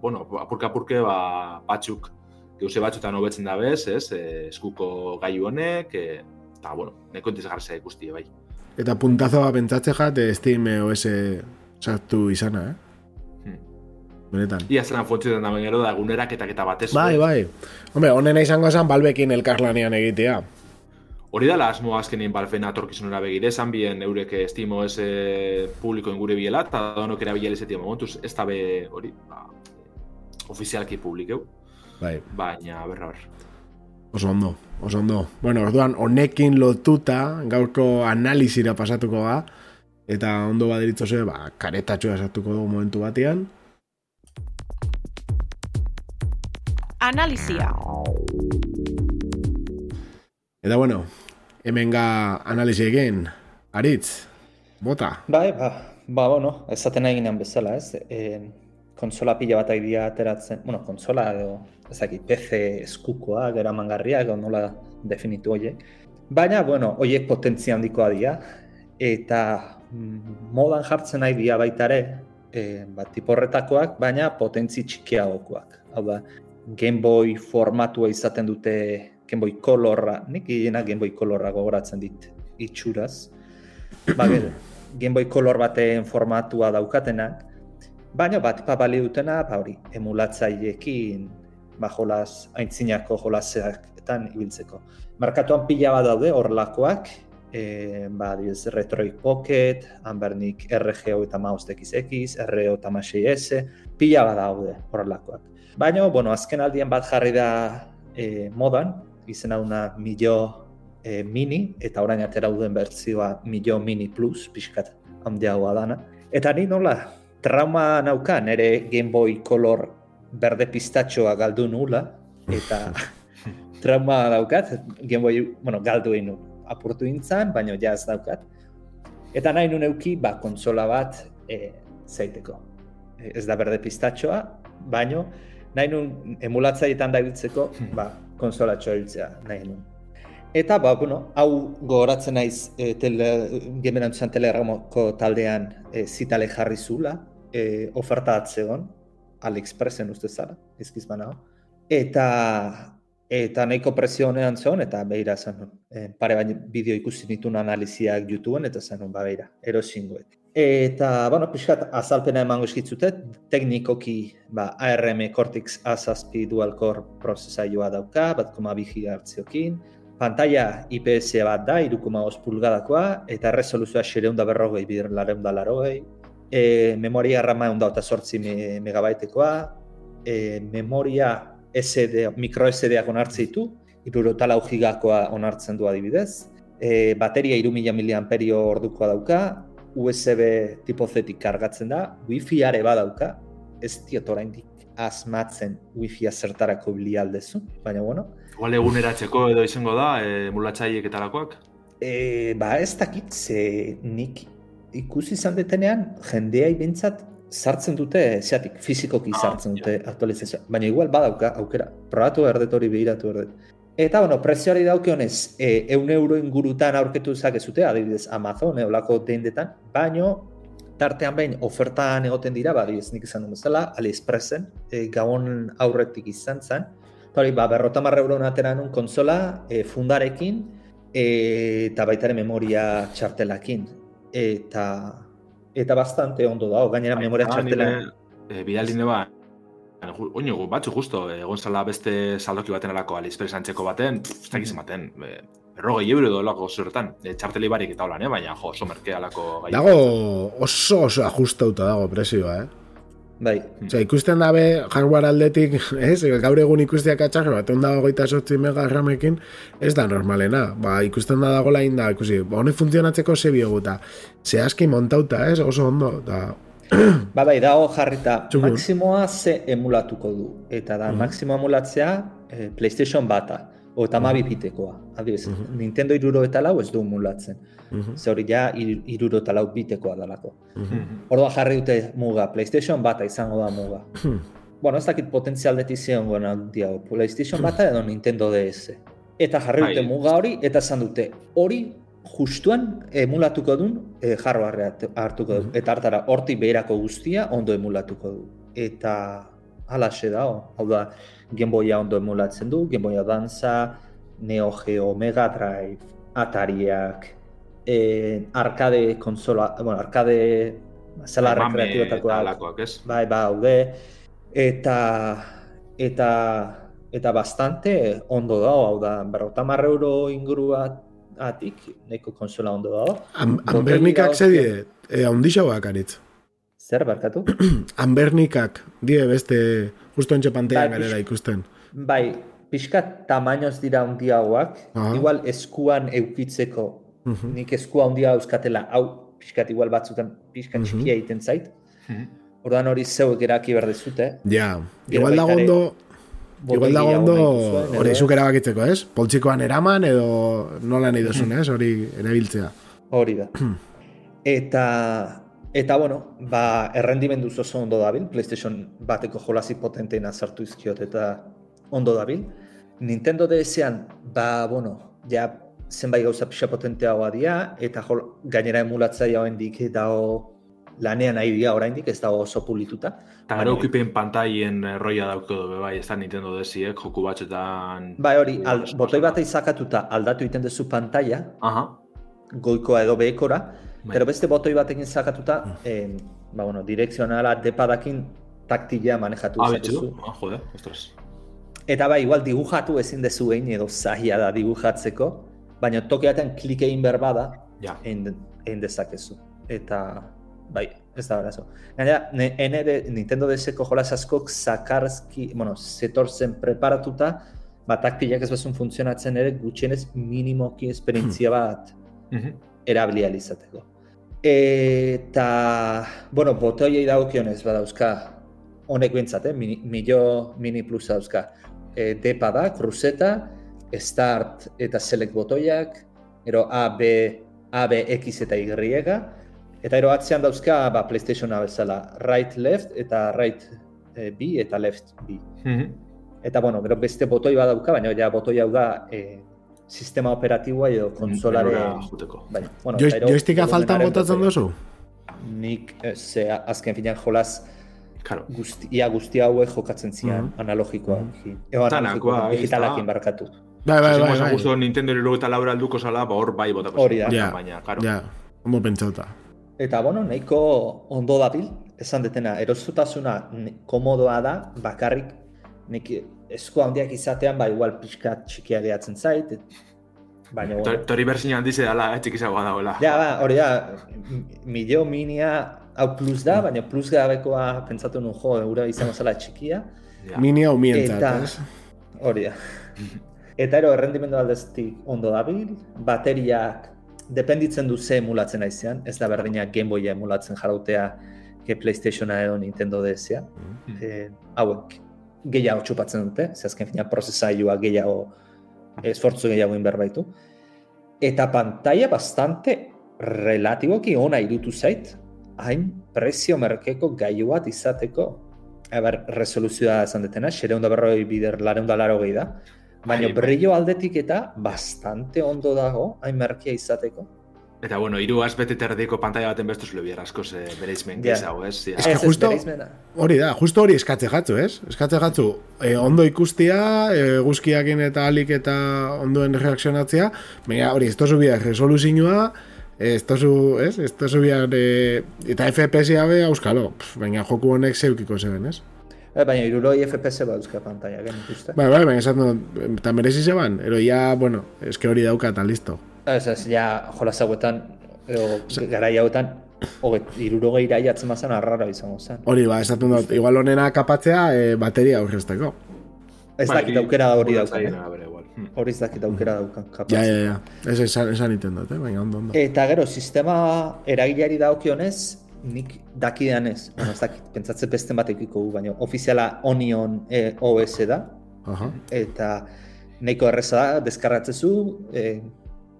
Speaker 2: bueno, apurka apurke ba, batzuk, geuse batzutan hobetzen da bez, ez, e, eskuko gaiu honek, e, eta, bueno, nahiko interesgarri ikusti, bai.
Speaker 3: Eta puntazoa pentsatze jat, e, Steam OS sartu izana, eh?
Speaker 2: Hmm.
Speaker 3: Benetan.
Speaker 2: Ia zelan funtzionetan da gero da egunerak eta batez.
Speaker 3: Bai, bai. Hombre, honena izango zen balbekin elkarlanean egitea.
Speaker 2: Hori dela asmoa azkenin balfena atorkizunera begire, esan bien eurek Steam OS publikoen gure biela, eta donok erabilele zetia momentuz, ez da be hori, ba, ofizialki publikeu,
Speaker 3: Bai,
Speaker 2: baina berra ber.
Speaker 3: oso ondo, oso ondo. Bueno, orduan, honekin lotuta, gaurko analizira pasatuko ga, eta ondo baderitzose, ba, karetatxoa sartuko dugu momentu batean.
Speaker 1: Analizia.
Speaker 3: Eta bueno, hemen ga analizi egin, aritz, bota.
Speaker 4: Bai, ba, ba, bueno, esaten eginean bezala, ez? E, konsola pila bat dira ateratzen, bueno, konsola edo, ezakit, PC eskukoa, geramangarriak, edo nola definitu horiek. Baina, bueno, horiek potentzia handikoa dira, eta mm, modan jartzen nahi dira baita ere, e, ba, tipo horretakoak, baina potentzi txikiagokoak. Hau da, Game Boy formatua izaten dute Game Boy Colorra, nik gehiena Game Boy Colorra gogoratzen dit itxuraz. Ba, gero, Game Boy Color baten formatua daukatenak, baina bat pa bali dutena, ba hori, emulatzaileekin, ba jolas, aintzinako jolasetan ibiltzeko. Merkatuan pila bat daude horrelakoak, e, ba, adibidez, Retroid Pocket, Ambernik RGO eta Mouse XX, RO eta 6S, pila bat daude horrelakoak. Baina, bueno, azken aldien bat jarri da e, modan, izena una Milo e, Mini, eta orain atera duen bertzioa Milo Mini Plus, pixkat handiagoa dana. Eta ni nola, trauma naukan, ere Game Boy Color berde pistatxoa galdu nula, eta trauma daukat, Boy, bueno, galdu egin nu. Apurtu intzan, baina ja ez daukat. Eta nahi nun euki, ba, kontsola bat e, zeiteko. E, Ez da berde pistatxoa, baino nahi nun emulatzaietan da ibiltzeko, ba, konsolatxoa ibiltzea nahi nun. Eta, ba, bueno, hau gogoratzen naiz e, tele, gemerantzan telegramoko taldean e, zitale jarri zula, e, oferta atzegon, AliExpressen uste zara, ezkiz banago. Eta, eta nahiko presio honean zegoen, eta behira zen, e, pare baina bideo ikusi nituen analiziak YouTubeen, eta zen, ba, behira, erosingoet. Eta, bueno, pixkat azalpena emango eskitzute, teknikoki ba, ARM Cortex A7 dual core prozesaioa dauka, bat koma gigahertziokin, pantalla IPS bat da, irukoma pulgadakoa, eta erresoluzioa xereunda berrogei bider lareunda larogei, e, memoria rama eunda eta sortzi me, megabaitekoa, e, memoria SD, micro SD-ak onartzen ditu, irurota lau gigakoa onartzen du adibidez, e, bateria irumila miliamperio ordukoa dauka, USB tipo zetik kargatzen da, Wi-Fi are badauka, ez diot oraindik asmatzen Wi-Fi zertarako bili aldezu, baina bueno,
Speaker 2: Igual eguneratzeko edo izango da, e, mulatzaiek eta lakoak.
Speaker 4: E, ba ez dakit ze nik ikusi izan detenean, jendea ibintzat sartzen dute, zeatik, fizikoki
Speaker 2: Ah,
Speaker 4: sartzen dute aktualizazioa. Baina igual badauka aukera, probatu erdet hori behiratu erdet. Eta, bueno, prezioari daukionez, e, eun euro ingurutan aurketu zakezute, adibidez Amazon, eolako deindetan, baino, tartean behin ofertan egoten dira, ba, adibidez nik izan bezala, AliExpressen, e, gabon aurretik izan zen, Eta hori, ba, berrota marra euro atera nun konsola, e, fundarekin, e, eta baita ere memoria txartelakin. Eta, eta bastante ondo dago, gainera memoria txartela.
Speaker 2: eh, bidali neba, oino, batzu justo, eh, egon zala beste saldoki baten alako Aliexpress antzeko baten, ez dakiz ematen, eh, berrogei euro dolako zertan, e, txarteli barik eta holan, eh? baina jo, oso merke alako.
Speaker 3: Dago oso oso ajustauta dago presioa, eh?
Speaker 4: Bai,
Speaker 3: Osea, ikusten dabe hardware aldetik, ez? Gaur egun ikusteak atxarro, bat onda goita sortzi mega ramekin, ez da normalena. Ba, ikusten da dago lain da, ikusi, ba, honek funtzionatzeko ze bioguta. Ze aski montauta, ez? Oso ondo, da...
Speaker 4: ba, bai, dago jarrita, maksimoa ze emulatuko du. Eta da,
Speaker 3: Mhm.
Speaker 4: maksimo emulatzea eh, PlayStation bata, eta
Speaker 3: Mhm.
Speaker 4: amabi bitekoa. Adibidez, Nintendo iruro eta lau ez du emulatzen.
Speaker 3: Mhm,
Speaker 4: Ze hori ja ir- iruro eta lau bitekoa dalako.
Speaker 3: mhm.
Speaker 4: Orduan jarri dute muga, PlayStation bata izango da muga.
Speaker 3: Hmm.
Speaker 4: Bueno, ez dakit potentzialdetik zion gona diago, PlayStation bata edo Nintendo DS. Eta jarri dute
Speaker 2: Bai.
Speaker 4: muga hori, eta esan dute, hori justuan emulatuko duen e, hardwarea hartuko du. Eta hartara, hortik beherako guztia ondo emulatuko du. Eta halaxe da, hau da, Game Boya ondo emulatzen du, Game Boy Advance, Neo Geo, Mega Drive, Atariak, e, arcade konsola, bueno, arcade zela
Speaker 2: Mame
Speaker 4: rekreatibetakoak, bai, ba, haude, eta, eta, eta bastante ondo dago, hau da, berrota marra euro inguruatik, neko konsola ondo dago.
Speaker 3: Anbernikak
Speaker 4: dago-
Speaker 3: ze die, e, ondixauak aritz.
Speaker 4: Zer, barkatu?
Speaker 3: Anbernikak, die beste, justo entxe pantean
Speaker 4: pix-
Speaker 3: ikusten.
Speaker 4: Bai, pixka tamainoz dira handiagoak,
Speaker 3: Aha.
Speaker 4: igual eskuan eukitzeko,
Speaker 3: Mhm.
Speaker 4: nik eskua handia euskatela, hau pixkat igual batzutan pixka
Speaker 3: Mhm.
Speaker 4: txikia egiten zait,
Speaker 2: Mhm.
Speaker 4: ordan hori zeuek eraki behar dezute.
Speaker 3: Ja,
Speaker 4: Gero
Speaker 3: igual dago ondo, igual dago ondo,
Speaker 4: edo
Speaker 3: hori
Speaker 4: ez.
Speaker 3: zuk erabakitzeko, ez? Poltsikoan eraman edo nola nahi duzun, ez? Hori erabiltzea.
Speaker 4: Hori da. eta, eta bueno, ba, errendimenduz oso ondo dabil, PlayStation bateko jolasi potenteena sartu izkiot eta ondo dabil. Nintendo DS-ean, ba, bueno, ja zenbait gauza pixa potenteagoa dira, eta jol, gainera emulatzaia oraindik dago lanean nahi dira oraindik, ez dago oso pulituta.
Speaker 2: Eta gero ukipen pantaien eh, roia dauko du, bai, ez da Nintendo desiek, joku batxetan...
Speaker 4: Bai hori, al, botoi bat izakatuta aldatu egiten duzu pantalla,
Speaker 2: Aha,
Speaker 4: goikoa edo behekora,
Speaker 2: Bai.
Speaker 4: pero beste botoi batekin zakatuta, eh, ba, bueno, direkzionala depadakin taktila manejatu
Speaker 2: ah, betxu, ah, jode, ostras.
Speaker 4: Eta bai, igual dibujatu ezin dezu egin edo zaila da dibujatzeko, baina tokiaten klik egin behar bada,
Speaker 2: Ja,
Speaker 4: egin, egin dezakezu. Eta, bai, ez da berazo. Gaina, ne- ene Nintendo DS-eko jolas askok zakarski, bueno, zetorzen preparatuta, ba, taktilak ez bezun funtzionatzen ere, gutxienez minimoki esperientzia bat
Speaker 2: Mhm.
Speaker 4: erabili ahal izateko. Eta, bueno, botoiei dagokionez badauzka, honek bintzat, eh? mini, millo mini plus dauzka. E, depa da, kruzeta, start eta select botoiak, ero A, B, A, B, X eta Y, eta ero atzean dauzka ba, PlayStationa bezala, right, left, eta right eh, B eta left B.
Speaker 2: Mhm.
Speaker 4: Eta, bueno, gero beste botoi bat dauka, baina ja botoi hau da eh, sistema operatiboa edo konsolare...
Speaker 2: Menura juteko.
Speaker 4: Bai, bueno,
Speaker 3: Jo,
Speaker 4: eta gero
Speaker 3: joysticka faltan botatzen duzu?
Speaker 4: Nik, eh, ze, azken finean jolas,
Speaker 2: Claro.
Speaker 4: guzti, ia guzti hauek jokatzen zian,
Speaker 3: Mhm.
Speaker 4: analogikoa.
Speaker 3: Mhm.
Speaker 4: Ego
Speaker 2: Tanak,
Speaker 4: analogikoa,
Speaker 2: bai,
Speaker 4: digitalakin barkatu.
Speaker 3: Bai, bai, bai,
Speaker 2: Bai,
Speaker 3: bai.
Speaker 2: Nintendo 64 alduko zala, ba hor bai botako.
Speaker 4: Hori da.
Speaker 3: Ja,
Speaker 2: Baina, claro.
Speaker 3: ja, ondo pentsauta.
Speaker 4: Eta, bueno, nahiko ondo dabil, esan detena, erosotasuna komodoa da, bakarrik, nik esku handiak izatean, ba, igual pixka txikia gehatzen zait, et- baina, bueno,
Speaker 2: Tori- berzin handize dela, eh, txikizagoa dagoela.
Speaker 4: Ja, ba, hori da, milio minia hau plus da, baina plus gabekoa pentsatu nuen jo, eura izango zela txikia.
Speaker 2: Ja.
Speaker 3: Mini hau mientzat?
Speaker 4: Hori da. Eta ero, errendimendu aldeztik ondo dabil, bateriak dependitzen du ze emulatzen aizean, ez da berdina Game Boya emulatzen jarautea ke Playstationa edo Nintendo DS-a.
Speaker 2: Mhm.
Speaker 4: E, hauek gehiago txupatzen dute, ze azken fina prozesailua gehiago, esfortzu gehiago inber baitu. Eta pantalla bastante relatiboki ona irutu zait, hain prezio merkeko gaiu bat izateko, eber, resoluzioa esan detena, xere onda berroi bider lare onda laro gehi da, baina
Speaker 2: Bai, bai.
Speaker 4: brillo aldetik eta bastante ondo dago, hain merkia izateko.
Speaker 2: Eta, bueno, hiru azbete terdiko pantalla baten bestuz lo bier asko ze bereizmen
Speaker 4: Ja.
Speaker 2: gehiago, ez? Ja.
Speaker 3: Ez que justo-. Hori da, justo hori eskatze jatzu, ez? Eskatze jatzu, e, ondo ikustia, e, guzkiakin eta alik eta ondoen reakzionatzea, baina hori, ez tozu biak resoluzioa, ez tozu, ez? Ez tozu biak, e, eta FPS-a be, auskalo, Pff, baina joku honek zeukiko zeben, ez?
Speaker 4: Eh, baina iruroi FPS bat euska pantalla, gen ikuste.
Speaker 3: Bai, bai, baina esaten dut, eta merezi zeban, ero ya, bueno, eske hori dauka eta listo.
Speaker 4: Ez, ez, ja, jolas hauetan, edo, garai hauetan, hoget, irurogei mazan arraro izango zen.
Speaker 3: Hori, ba, esaten dut, igual honena kapatzea, e, bateria aurrezteko.
Speaker 4: Ez
Speaker 2: Bai,
Speaker 4: dakit aukera hori daukan,
Speaker 2: mulatzailea
Speaker 4: eh?
Speaker 2: bere, igual. Hm.
Speaker 4: Hori ez dakit aukera daukan, kapaz.
Speaker 3: Ja, ja, ja, ez esan, esan iten dut, eh? baina ondo, ondo.
Speaker 4: Eta gero, sistema eragileari dagokionez, nik dakidanez, bueno, ez dakit, pentsatze beste batekiko gu, baina ofiziala Onion e, OS da,
Speaker 3: Aha.
Speaker 4: eta nahiko erreza da, deskargatzezu, e,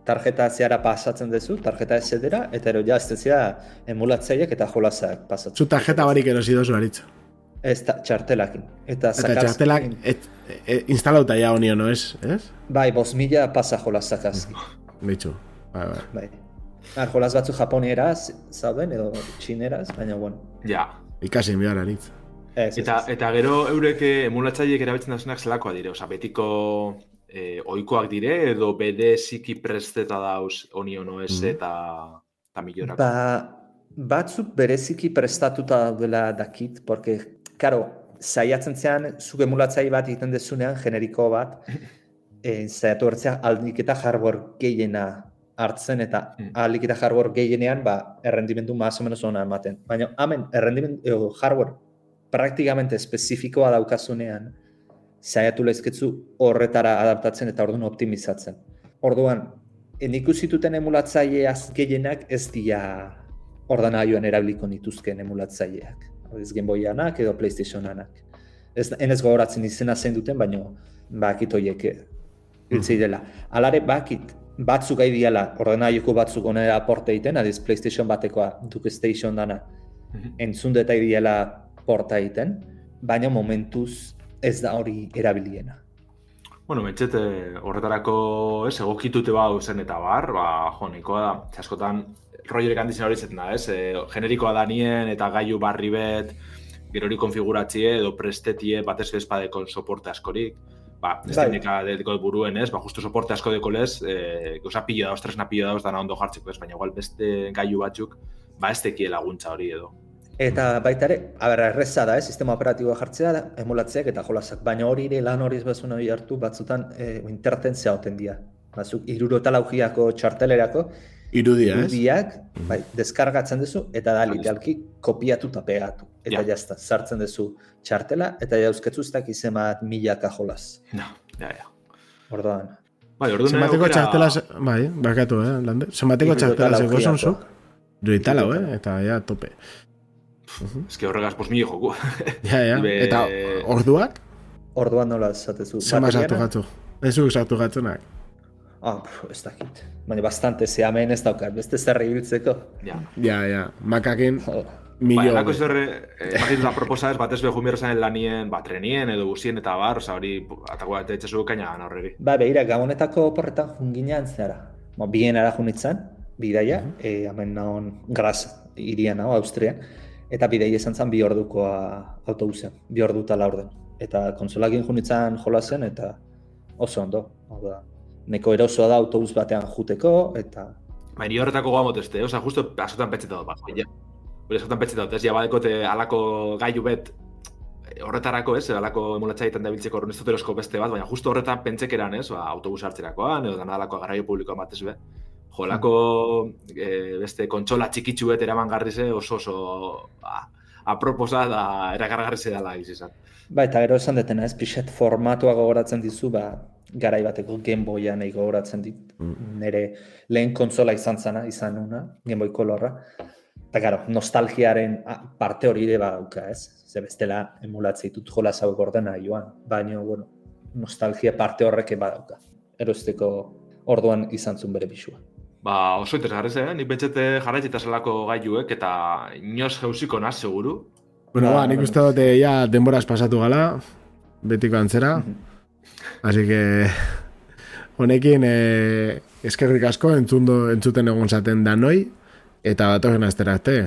Speaker 4: tarjeta zeara pasatzen duzu, tarjeta SD-era, eta ero ja, ez dezia emulatzaileak eta jolazak pasatzen.
Speaker 3: Zu tarjeta barik erosi dozu aritzu.
Speaker 4: Ez da, txartelakin. Eta,
Speaker 3: Eta
Speaker 4: sakaz-
Speaker 3: txartelak et, et, instalauta ja honio, no ez? Ez?
Speaker 4: Bai, bos mila pasa jolazak azki.
Speaker 3: Bitxu. Bai, bai.
Speaker 4: Bai. Har, jolaz batzu japonieraz zauden, edo txineraz, baina bueno.
Speaker 2: Ja.
Speaker 3: Ikasi behar aritz.
Speaker 4: Ez, ez,
Speaker 2: Eta,
Speaker 4: ez.
Speaker 2: eta gero eurek eh, emulatzaileek erabiltzen dasunak zelakoa dire, oza, betiko eh, oikoak dire, edo bede ziki presteta dauz Onion OS
Speaker 3: Mhm.
Speaker 2: eta, eta millorak.
Speaker 4: Ba, batzuk bereziki prestatuta daudela dakit, porque, karo, saiatzen zean, zuk emulatzaile bat egiten dezunean, generiko bat, e, saiatu hartzea aldik eta hardware gehiena hartzen, eta
Speaker 2: Mm.
Speaker 4: aldik eta hardware gehienean, ba, errendimendu más o menos ona ematen. Baina, hemen, errendimendu, edo, hardware praktikamente espezifikoa daukazunean, saiatu lezketzu horretara adaptatzen eta orduan optimizatzen. Orduan, nik zituten emulatzaile az gehienak ez dira ordenagailuan erabiliko nituzken emulatzaileak. Ez Game Boyanak edo PlayStationanak. Ez, enez gogoratzen izena zein duten, baina bakit horiek hiltzei dela. Alare bakit batzuk gai diala ordenagailuko batzuk onera aporte egiten, adiz PlayStation batekoa Duke Station dana
Speaker 2: Mhm.
Speaker 4: entzundeta diala porta egiten, baina momentuz ez da hori erabiliena.
Speaker 2: Bueno, mentxet, eh, horretarako, ez, egokitute bau zen eta bar, ba, jo, nahikoa da, ze askotan, Roger handizena hori izaten da, ez, e, generikoa da nien eta gailu barri bet, gero hori konfiguratzie edo prestetie batez bezpadekon soporte askorik, ba, ez
Speaker 4: Bai.
Speaker 2: teknika dediko buruen, ez, ba, justu soporte asko deko lez, e, gauza pilo dauz, tresna pilo dauz, dana ondo jartzeko, ez, baina igual beste gailu batzuk, ba, ez tekie laguntza hori edo.
Speaker 4: Eta baita ere, a ber, erreza da, eh? sistema operatiboa jartzea da, emulatzeak eta jolasak, baina hori ere lan hori ez bezun hori hartu, batzutan e, intertentzia hoten dira. Bazuk, irurotalagiako txartelerako,
Speaker 3: Irudia, ez?
Speaker 4: irudiak, bai, deskargatzen duzu, eta da, literalki, kopiatu eta pegatu. Eta
Speaker 2: Ja.
Speaker 4: jazta, sartzen duzu txartela, eta jauzketzu ez dakiz emat milaka jolaz.
Speaker 2: No, ja, ja.
Speaker 4: Orduan.
Speaker 2: Bai, orduan
Speaker 3: Zenbateko
Speaker 2: aukera-
Speaker 3: txartela, bai, bakatu, eh, lande? Zenbateko txartela
Speaker 4: Irurotalagiakoa.
Speaker 3: zonzuk? Iruitalau, eh, eta ja, tope.
Speaker 2: Ez que horregaz, pos mili joku.
Speaker 3: Ja, ja,
Speaker 2: Be-
Speaker 3: eta orduak,
Speaker 4: Orduan nola esatezu.
Speaker 3: zema sartu gatzu. Ez zuk sartu gatzunak.
Speaker 4: Ah, pf, ez dakit. Baina bastante, ze hemen ez daukat, beste zer ibiltzeko.
Speaker 2: ja.
Speaker 3: Ja, ja, makakin
Speaker 2: Bai,
Speaker 3: milio.
Speaker 2: alako ez horre, eh, da proposa ez, batez behu mirrezan lanien, ba, trenien edo busien eta bar, oza hori, atako bat etxezu kaina gana horreri.
Speaker 4: Ba, behira, gabonetako oporretan junginean zehara. Ba, bien ara junitzen, bidaia, e, hemen naon graz irian hau, Austrian, eta bidaia izan zen bi ordukoa autobusean, bi orduta laurden. Eta konsolagin junitzen jolazen, eta oso ondo. Hau da, neko erosoa da autobus batean juteko, eta
Speaker 2: Ba, ni horretako goa moteste, oza, justo askotan petxeta dut, ba, jo, ja. Hori askotan petxeta dut, ez, ja badekote alako gailu bet, eh, horretarako, ez, alako emulatzaietan dabiltzeko horren ez dut erosko beste bat, baina justo horretan pentsekeran, ez, ba, autobus hartzerakoan, edo dana alako garraio publikoan batez be. Jo, alako eh, beste kontsola txikitsu bet eraman garrize oso oso ba, aproposa da erakargarri dela izan.
Speaker 4: Ba, eta gero esan detena, ez pixet formatua gogoratzen dizu, ba, garai bateko Game Boya nahi gogoratzen dit. Nere lehen kontsola izan zana, izan una, Game Boy Colorra. Eta, gero, nostalgiaren parte hori ere badauka, ez? Ze bestela emulatzei dut jolas hauek ordena joan. Baina, bueno, nostalgia parte horrek badauka. Erosteko orduan izan zuen bere bisua.
Speaker 2: Ba, oso interesgarrez, eh? Nik betxete jarraitzita zelako gaiuek eta inoz jauziko naz, seguru.
Speaker 3: Bueno,
Speaker 4: Ba,
Speaker 3: nik uste dute ja denboraz pasatu gala, betiko antzera. Así que, honekin, eh, eskerrik asko entzundo, entzuten egon zaten danoi, eta batogen astera arte.